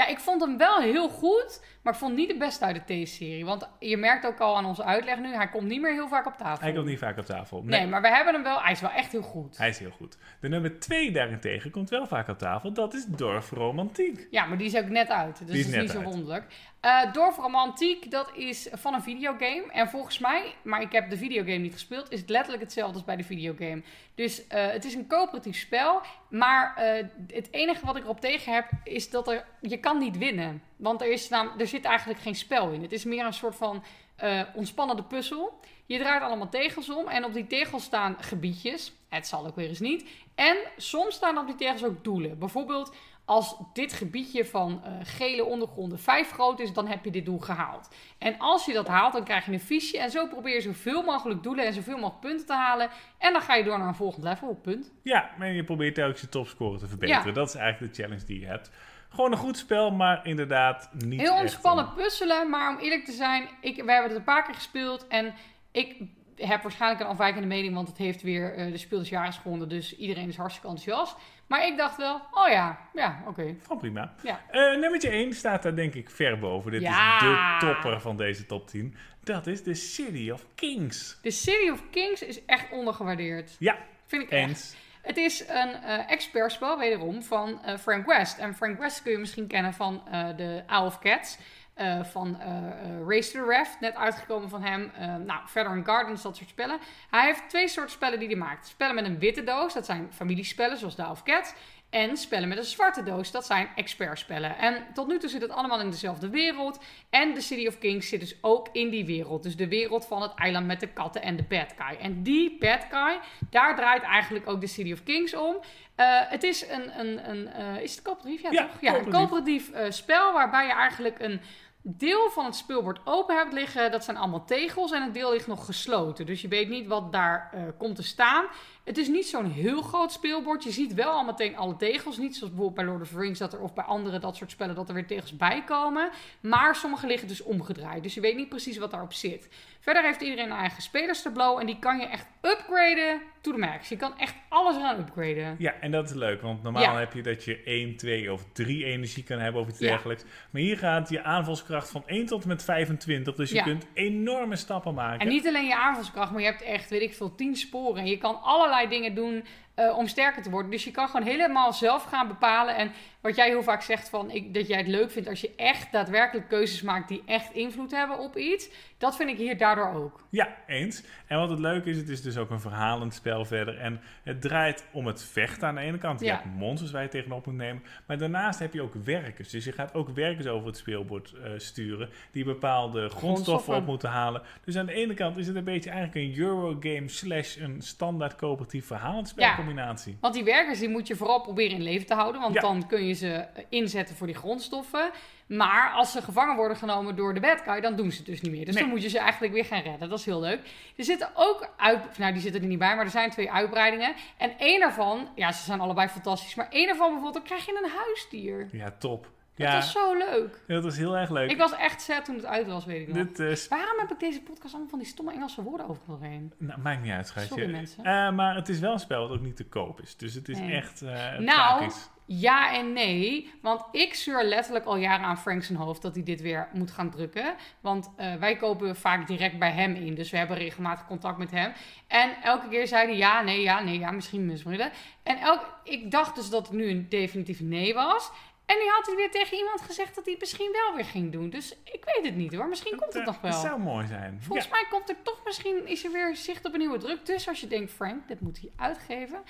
Ja, ik vond hem wel heel goed, maar ik vond niet de beste uit de T-serie. Want je merkt ook al aan onze uitleg nu, hij komt niet meer heel vaak op tafel. Hij komt niet vaak op tafel. Nee, maar we hebben hem wel. Hij is wel echt heel goed. Hij is heel goed. De nummer 2 daarentegen komt wel vaak op tafel. Dat is Dorf Romantiek. Ja, maar die is ook net uit. Dus Die is dat is niet zo wonderlijk. Eh Dorf Romantiek, dat is van een videogame. En volgens mij, maar ik heb de videogame niet gespeeld, is het letterlijk hetzelfde als bij de videogame. Dus eh, het is een coöperatief spel. Maar eh, het enige wat ik erop tegen heb, is dat er, je kan niet winnen. Want er, is er zit eigenlijk geen spel in. Het is meer een soort van ontspannende puzzel. Je draait allemaal tegels om en op die tegels staan gebiedjes. Het zal ook weer eens niet. En soms staan op die tegels ook doelen. Bijvoorbeeld als dit gebiedje van eh, gele ondergronden 5 groot is, dan heb je dit doel gehaald. En als je dat haalt, dan krijg je een fiche. En zo probeer je zoveel mogelijk doelen en zoveel mogelijk punten te halen. En dan ga je door naar een volgend level, punt. Ja, en je probeert telkens je topscore te verbeteren. Ja. Dat is eigenlijk de challenge die je hebt. Gewoon een goed spel, maar inderdaad niet Heel ontspannen een- puzzelen, maar om eerlijk te zijn, ik, we hebben het een paar keer gespeeld. En ik heb waarschijnlijk een afwijkende mening, want het heeft weer eh, de speel des gewonnen. Dus iedereen is hartstikke enthousiast. Maar ik dacht wel, oh ja, ja, oké. Gewoon prima. Ja. Eh nummertje 1 staat daar denk ik ver boven. Dit Ja. is de topper van deze top 10. Dat is The City of Kings. The City of Kings is echt ondergewaardeerd. Ja, Vind ik echt. Het is een eh expertspel, wederom, van eh, Frank West. En Frank West kun je misschien kennen van de Isle of Cats. Eh, van eh, Race to the Raft, net uitgekomen van hem. Nou, verder in Gardens, dat soort spellen. Hij heeft twee soorten spellen die hij maakt. Spellen met een witte doos, dat zijn familiespellen, zoals Isle of Cats. En spellen met een zwarte doos, dat zijn expertspellen. En tot nu toe zit het allemaal in dezelfde wereld. En de City of Kings zit dus ook in die wereld. Dus de wereld van het eiland met de katten en de bad guy. En die bad guy, daar draait eigenlijk ook de City of Kings om. Het is een, een, een is het coöperatief? Ja, Ja, toch? Ja, een coöperatief. spel waarbij je eigenlijk een deel van het speelbord open hebt liggen. Dat zijn allemaal tegels en een deel ligt nog gesloten. Dus je weet niet wat daar eh, komt te staan. Het is niet zo'n heel groot speelbord. Je ziet wel al meteen alle tegels. Niet zoals bijvoorbeeld bij Lord of the Rings dat er, of bij andere dat soort spellen dat er weer tegels bij komen. Maar sommige liggen dus omgedraaid. Dus je weet niet precies wat daarop zit. Verder heeft iedereen een eigen spelerstableau. En die kan je echt upgraden to the max. Je kan echt alles eraan upgraden. Ja, en dat is leuk, want normaal Ja. heb je dat je 1, 2 of 3 energie kan hebben of iets Ja. dergelijks. Maar hier gaat je aanvalskracht van 1 tot en met 25, dus je Ja. kunt enorme stappen maken. En niet alleen je aanvalskracht, maar je hebt echt, weet ik veel, tien sporen. En je kan allerlei dingen doen eh, om sterker te worden. Dus je kan gewoon helemaal zelf gaan bepalen. En wat jij heel vaak zegt, van, ik, dat jij het leuk vindt als je echt daadwerkelijk keuzes maakt die echt invloed hebben op iets. Dat vind ik hier daardoor ook. Ja, eens. En wat het leuke is, het is dus ook een verhalend spel verder. En het draait om het vechten aan de ene kant. Je Ja. hebt monsters waar je tegenop moet nemen. Maar daarnaast heb je ook werkers. Dus je gaat ook werkers over het speelbord eh, sturen. Die bepaalde grondstoffen, Grondstoffen. op moeten halen. Dus aan de ene kant is het een beetje eigenlijk een Eurogame slash een standaard coöperatief verhalend spelcombinatie. Want die werkers die moet je vooral proberen in leven te houden. Want Ja. dan kun je ze inzetten voor die grondstoffen. Maar als ze gevangen worden genomen door de bad guy, dan doen ze het dus niet meer. Dus Nee. dan moet je ze eigenlijk weer gaan redden. Dat is heel leuk. Er zitten ook uit... Nou, die zitten er niet bij, maar er zijn twee uitbreidingen. En één daarvan... Ja, ze zijn allebei fantastisch. Maar één daarvan bijvoorbeeld, dan krijg je een huisdier. Ja, top. Ja, Dat was zo leuk. dat was heel erg leuk. Ik was echt sad toen het uit was, weet ik nog. Dit, sp- Waarom heb ik deze podcast allemaal van die stomme Engelse woorden overal heen? nou, maakt niet uit, schatje. Sorry, mensen. Eh, maar het is wel een spel dat ook niet te koop is. Dus het is Nee. echt eh Nou, tragisch. Ja en nee, want ik zeur letterlijk al jaren aan Frank zijn hoofd dat hij dit weer moet gaan drukken. Want eh, wij kopen vaak direct bij hem in, dus we hebben regelmatig contact met hem. En elke keer zei hij ja, nee, ja, nee, ja, misschien misbrillen. En elk, ik dacht dus dat het nu een definitief nee was. En nu had hij weer tegen iemand gezegd dat hij het misschien wel weer ging doen. Dus ik weet het niet hoor, misschien komt het eh, nog wel. Het zou mooi zijn. Volgens Ja, mij komt er toch misschien, is er weer zicht op een nieuwe druk. Dus als je denkt, Frank, dit moet hij uitgeven.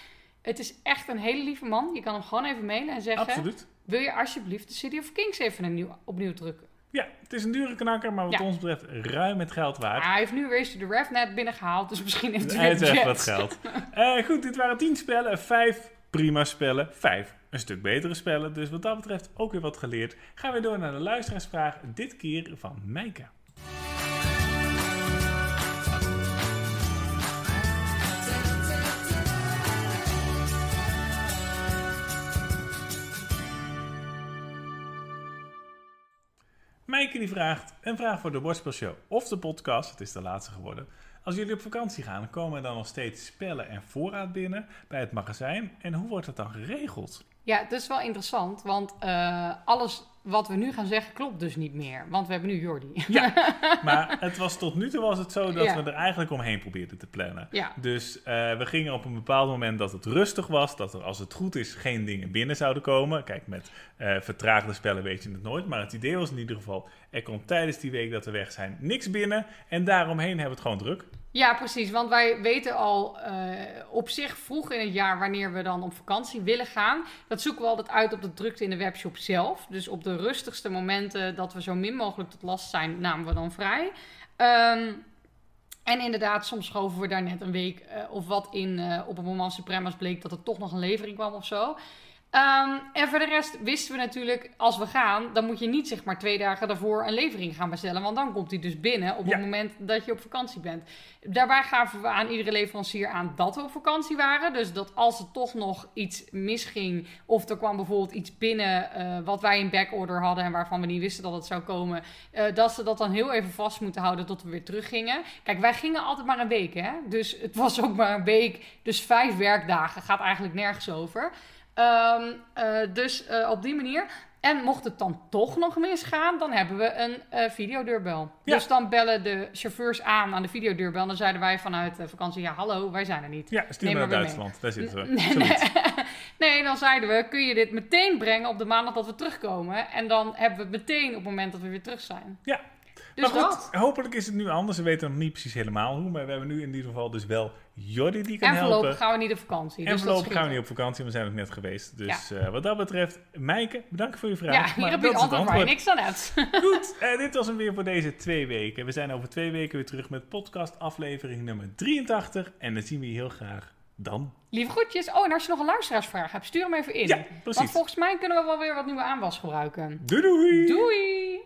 Het is echt een hele lieve man. Je kan hem gewoon even mailen en zeggen... absoluut. Wil je alsjeblieft de City of Kings even een nieuw, opnieuw drukken? Ja, het is een dure knakker, maar wat Ja. ons betreft ruim het geld waard. Hij heeft nu weer de RevNet binnengehaald, dus misschien heeft hij weer echt wat geld. Eh, goed, dit waren 10 spellen. Vijf prima spellen. Vijf een stuk betere spellen. Dus wat dat betreft ook weer wat geleerd. Gaan we door naar de luisteraarsvraag. Dit keer van Meike. Meike die vraagt, een vraag voor de Bordspelshow of de podcast, het is de laatste geworden. Als jullie op vakantie gaan, komen er dan nog steeds spellen en voorraad binnen bij het magazijn? En hoe wordt dat dan geregeld? Ja, dat is wel interessant, want eh, alles wat we nu gaan zeggen klopt dus niet meer. Want we hebben nu Jordi. Maar het was tot nu toe was het zo dat Ja. we er eigenlijk omheen probeerden te plannen. Ja. Dus eh, we gingen op een bepaald moment dat het rustig was, dat er als het goed is geen dingen binnen zouden komen. Kijk, met eh, vertraagde spellen weet je het nooit. Maar het idee was in ieder geval, er komt tijdens die week dat we weg zijn niks binnen. En daaromheen hebben we het gewoon druk. Ja, precies. Want wij weten al eh, op zich vroeg in het jaar wanneer we dan op vakantie willen gaan. Dat zoeken we altijd uit op de drukte in de webshop zelf. Dus op de rustigste momenten dat we zo min mogelijk tot last zijn, namen we dan vrij. Ehm, en inderdaad, soms schoven we daar net een week eh, of wat in eh, op een moment supreme als bleek dat er toch nog een levering kwam of zo. Ehm, en voor de rest wisten we natuurlijk, als we gaan, dan moet je niet zeg maar twee dagen daarvoor een levering gaan bestellen. Want dan komt die dus binnen op Ja. het moment dat je op vakantie bent. Daarbij gaven we aan iedere leverancier aan dat we op vakantie waren. Dus dat als er toch nog iets misging, of er kwam bijvoorbeeld iets binnen eh, wat wij in backorder hadden en waarvan we niet wisten dat het zou komen, eh, dat ze dat dan heel even vast moeten houden tot we weer teruggingen. Kijk, wij gingen altijd maar een week, hè? Dus het was ook maar een week. Dus vijf werkdagen gaat eigenlijk nergens over. Ehm, eh, dus eh, op die manier. En mocht het dan toch nog misgaan, dan hebben we een eh, videodeurbel. Ja. Dus dan bellen de chauffeurs aan aan de videodeurbel. En dan zeiden wij vanuit de vakantie, ja hallo, wij zijn er niet. Ja, stuur maar naar Duitsland. Daar zitten we. Nee, Zoiets. nee. nee, dan zeiden we, kun je dit meteen brengen op de maandag dat we terugkomen? En dan hebben we het meteen op het moment dat we weer terug zijn. Ja. Dus maar goed, dat. hopelijk is het nu anders. We weten nog niet precies helemaal hoe. Maar we hebben nu in ieder geval dus wel Jordi die kan En voorlopig helpen. gaan we niet op vakantie. En dus voorlopig gaan we niet op vakantie. We zijn ook net geweest. Dus eh, wat dat betreft, Meike, bedankt voor je vraag. Ja, hier Maar heb dat je het antwoord bij. Niks dan net. Goed, eh, dit was hem weer voor deze twee weken. We zijn over twee weken weer terug met podcast aflevering nummer 83. En dan zien we je heel graag dan. Lieve groetjes. Oh, en als je nog een luisteraarsvraag hebt, stuur hem even in. Ja, Want precies. volgens mij kunnen we wel weer wat nieuwe aanwas gebruiken. Doei doei! Doei!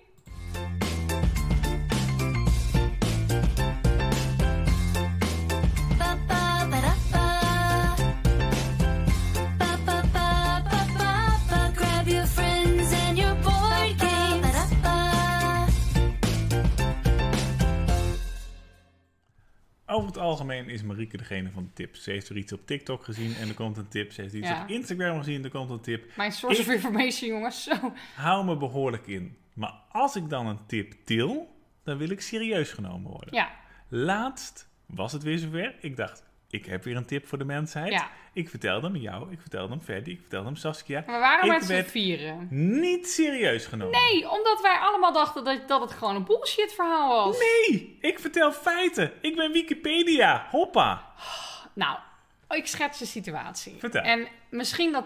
Over het algemeen is Marieke degene van de tips. Ze heeft er iets op TikTok gezien en er komt een tip. Ze heeft iets Ja. op Instagram gezien, er komt een tip. Mijn source Ik- of information, jongens. Zo. Hou me behoorlijk in. Maar als ik dan een tip til, dan wil ik serieus genomen worden. Ja, Laatst was het weer zover. Ik dacht, ik heb weer een tip voor de mensheid. Ja. Ik vertelde hem jou, ik vertelde hem Ferdy, ik vertelde hem Saskia. waren Ik met z'n vieren. Niet serieus genomen. Nee, omdat wij allemaal dachten dat, dat het gewoon een bullshit verhaal was. Nee, ik vertel feiten. Ik ben Wikipedia. Hoppa. Nou, ik schets de situatie. Vertel. En misschien dat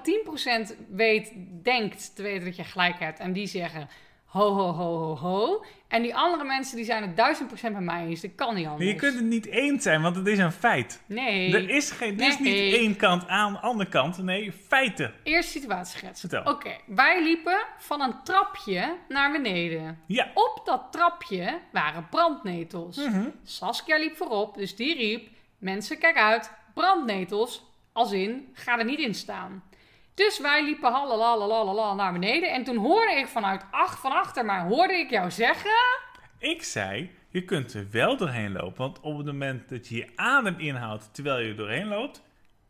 10% weet, denkt te weten dat je gelijk hebt. En die zeggen ho, ho, ho, ho, ho. En die andere mensen die zijn het 1000% met mij eens. Dat kan niet anders. Je kunt het niet eens zijn, want het is een feit. Nee. Er is, geen, er is Nee. niet één kant aan, andere kant. Nee, feiten. Eerst situatie schetsen. Vertel. Oké, wij liepen van een trapje naar beneden. Ja. Op dat trapje waren brandnetels. Mhm. Saskia liep voorop, dus die riep... Mensen, kijk uit, brandnetels. Als in, ga er niet in staan. Dus wij liepen halalalalala naar beneden. En toen hoorde ik vanuit ach, van achter mij, hoorde ik jou zeggen... Ik zei, je kunt er wel doorheen lopen. Want op het moment dat je je adem inhoudt terwijl je er doorheen loopt,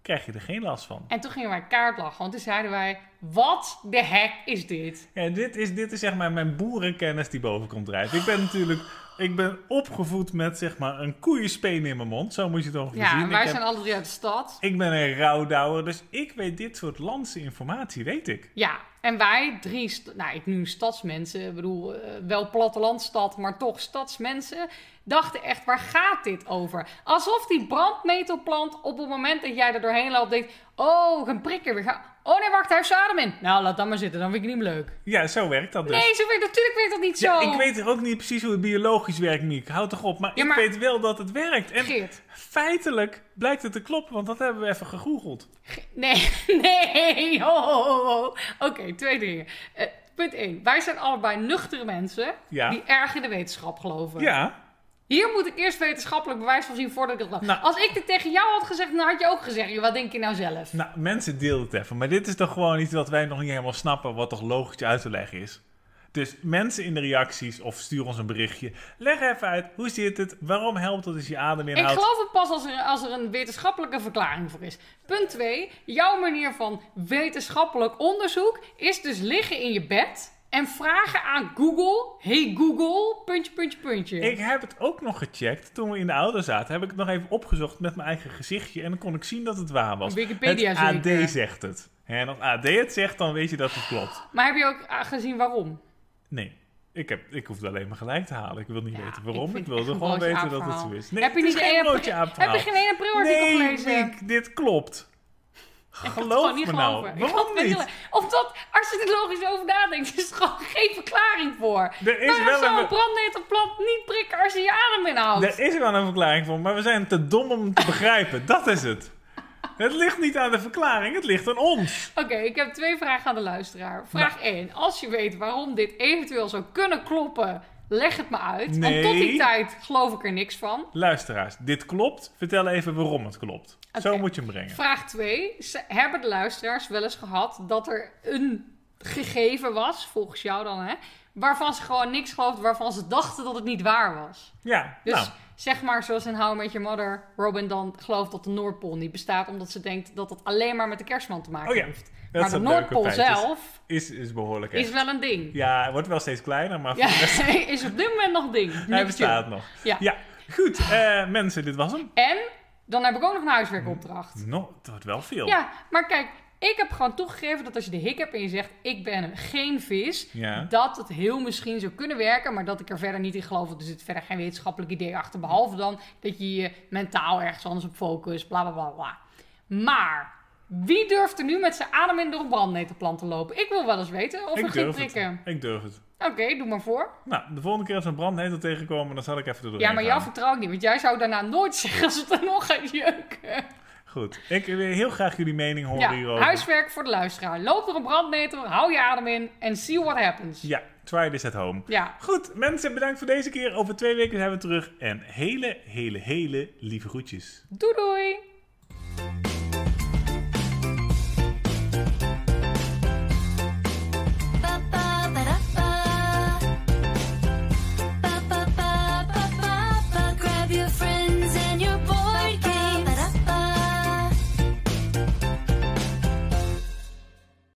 krijg je er geen last van. En toen gingen wij kaart lachen, want toen zeiden wij... Wat de hek is dit? Ja, dit is, dit is zeg maar mijn boerenkennis die boven komt drijven. Ik ben natuurlijk ik ben opgevoed met zeg maar een koeienspeen in mijn mond. Zo moet je het ongeveer Ja, zien. en wij heb- zijn alle drie uit de stad. ik ben een rouwdouwer, dus ik weet dit soort landse informatie, weet ik. Ja, en wij drie, nou ik nu stadsmensen, ik bedoel eh, wel plattelandstad, maar toch stadsmensen, dachten echt, waar gaat dit over? Alsof die brandnetelplant op het moment dat jij er doorheen loopt denkt, oh, een prikker weer. Oh nee, wacht, hij heeft adem in. Nou, laat dat maar zitten, dan vind ik het niet leuk. Ja, zo werkt dat dus. Nee, zo werkt, natuurlijk werkt dat niet zo. Ja, ik weet ook niet precies hoe het biologisch werkt, Miek. Houd toch op. Maar, Ja, ik weet wel dat het werkt. En Geert. feitelijk blijkt het te kloppen, want dat hebben we even gegoogeld. Nee, nee. Oh, oh, oh, oh. Oké, twee dingen. Eh, punt 1. Wij zijn allebei nuchtere mensen Ja. die erg in de wetenschap geloven. Ja, Hier moet ik eerst wetenschappelijk bewijs van zien voordat ik het. Nou. Als ik dit tegen jou had gezegd, dan had je ook gezegd. "Joh, Wat denk je nou zelf? nou, mensen deel het even. Maar dit is toch gewoon iets wat wij nog niet helemaal snappen, wat toch logisch uit te leggen is. Dus mensen in de reacties of stuur ons een berichtje. Leg even uit, hoe zit het? Waarom helpt het als je adem Ik inhoudt? geloof het pas als er, als er een wetenschappelijke verklaring voor is. Punt 2. Jouw manier van wetenschappelijk onderzoek is dus liggen in je bed en vragen aan Google. Hey Google, puntje, puntje, puntje. Ik heb het ook nog gecheckt. Toen we in de auto zaten, heb ik het nog even opgezocht met mijn eigen gezichtje. En dan kon ik zien dat het waar was. Wikipedia het zeker. AD zegt het. En als AD het zegt, dan weet je dat het klopt. Maar heb je ook gezien waarom? Nee, ik, heb, ik hoef het alleen maar gelijk te halen. Ik wil niet Ja, weten waarom. Ik, vind wilde gewoon weten dat het zo is. Nee, heb je niet geen Heb je geen 1 april artikel Nee, gelezen? Miek, dit klopt. Ik Geloof me nou. Waarom niet? niet. Omdat, als je er logisch over nadenkt, is er gewoon geen verklaring voor. Er is wel zou een- een brandnetelplant niet prikken als je je adem inhoudt? Er is wel een verklaring voor, maar we zijn te dom om te begrijpen. Dat is het. Het ligt niet aan de verklaring, het ligt aan ons. Oké, ik heb twee vragen aan de luisteraar. Vraag Nou. 1. Als je weet waarom dit eventueel zou kunnen kloppen, leg het me uit. Nee. Want tot die tijd geloof ik er niks van. Luisteraars, dit klopt. Vertel even waarom het klopt. Zo moet je hem brengen. Vraag 2. Hebben de luisteraars wel eens gehad dat er een gegeven was, volgens jou dan hè, waarvan ze gewoon niks geloofden, waarvan ze dachten dat het niet waar was? Ja, Dus nou. zeg maar zoals in How I Met Your Mother, Robin dan gelooft dat de Noordpool niet bestaat, omdat ze denkt dat het alleen maar met de kerstman te maken Oh ja, heeft. Dat maar de Noordpool zelf Is, is behoorlijk is wel een ding. Ja, het wordt wel steeds kleiner, maar Ja, is op dit moment nog een ding. hij bestaat nog. Ja. Ja, goed. eh, mensen, dit was hem. En dan heb ik ook nog een huiswerkopdracht. No, het wordt wel veel. Ja, maar kijk, ik heb gewoon toegegeven dat als je de hik hebt en je zegt ik ben geen vis, Ja. dat het heel misschien zou kunnen werken, maar dat ik er verder niet in geloof. Want er zit verder geen wetenschappelijk idee achter, behalve dan dat je je mentaal ergens anders op focust, bla bla bla bla. Maar wie durft er nu met zijn adem in door een brandnetelplant te lopen? Ik wil wel eens weten of ik er durf het. prikken. Ik durf het. Oké, doe maar voor. Nou, de volgende keer als we een brandnetel tegenkomen, dan zal ik even doorheen Ja, maar jou vertrouw ik niet, want jij zou daarna nooit zeggen als het er nog gaat jeuken. Goed. Ik wil heel graag jullie mening horen Ja, hierover. huiswerk voor de luisteraar. Loop door een brandnetel, hou je adem in en see what happens. Ja, try this at home. Ja, Goed, mensen, bedankt voor deze keer. Over twee weken zijn we terug. En hele, hele, hele lieve groetjes. doei doei!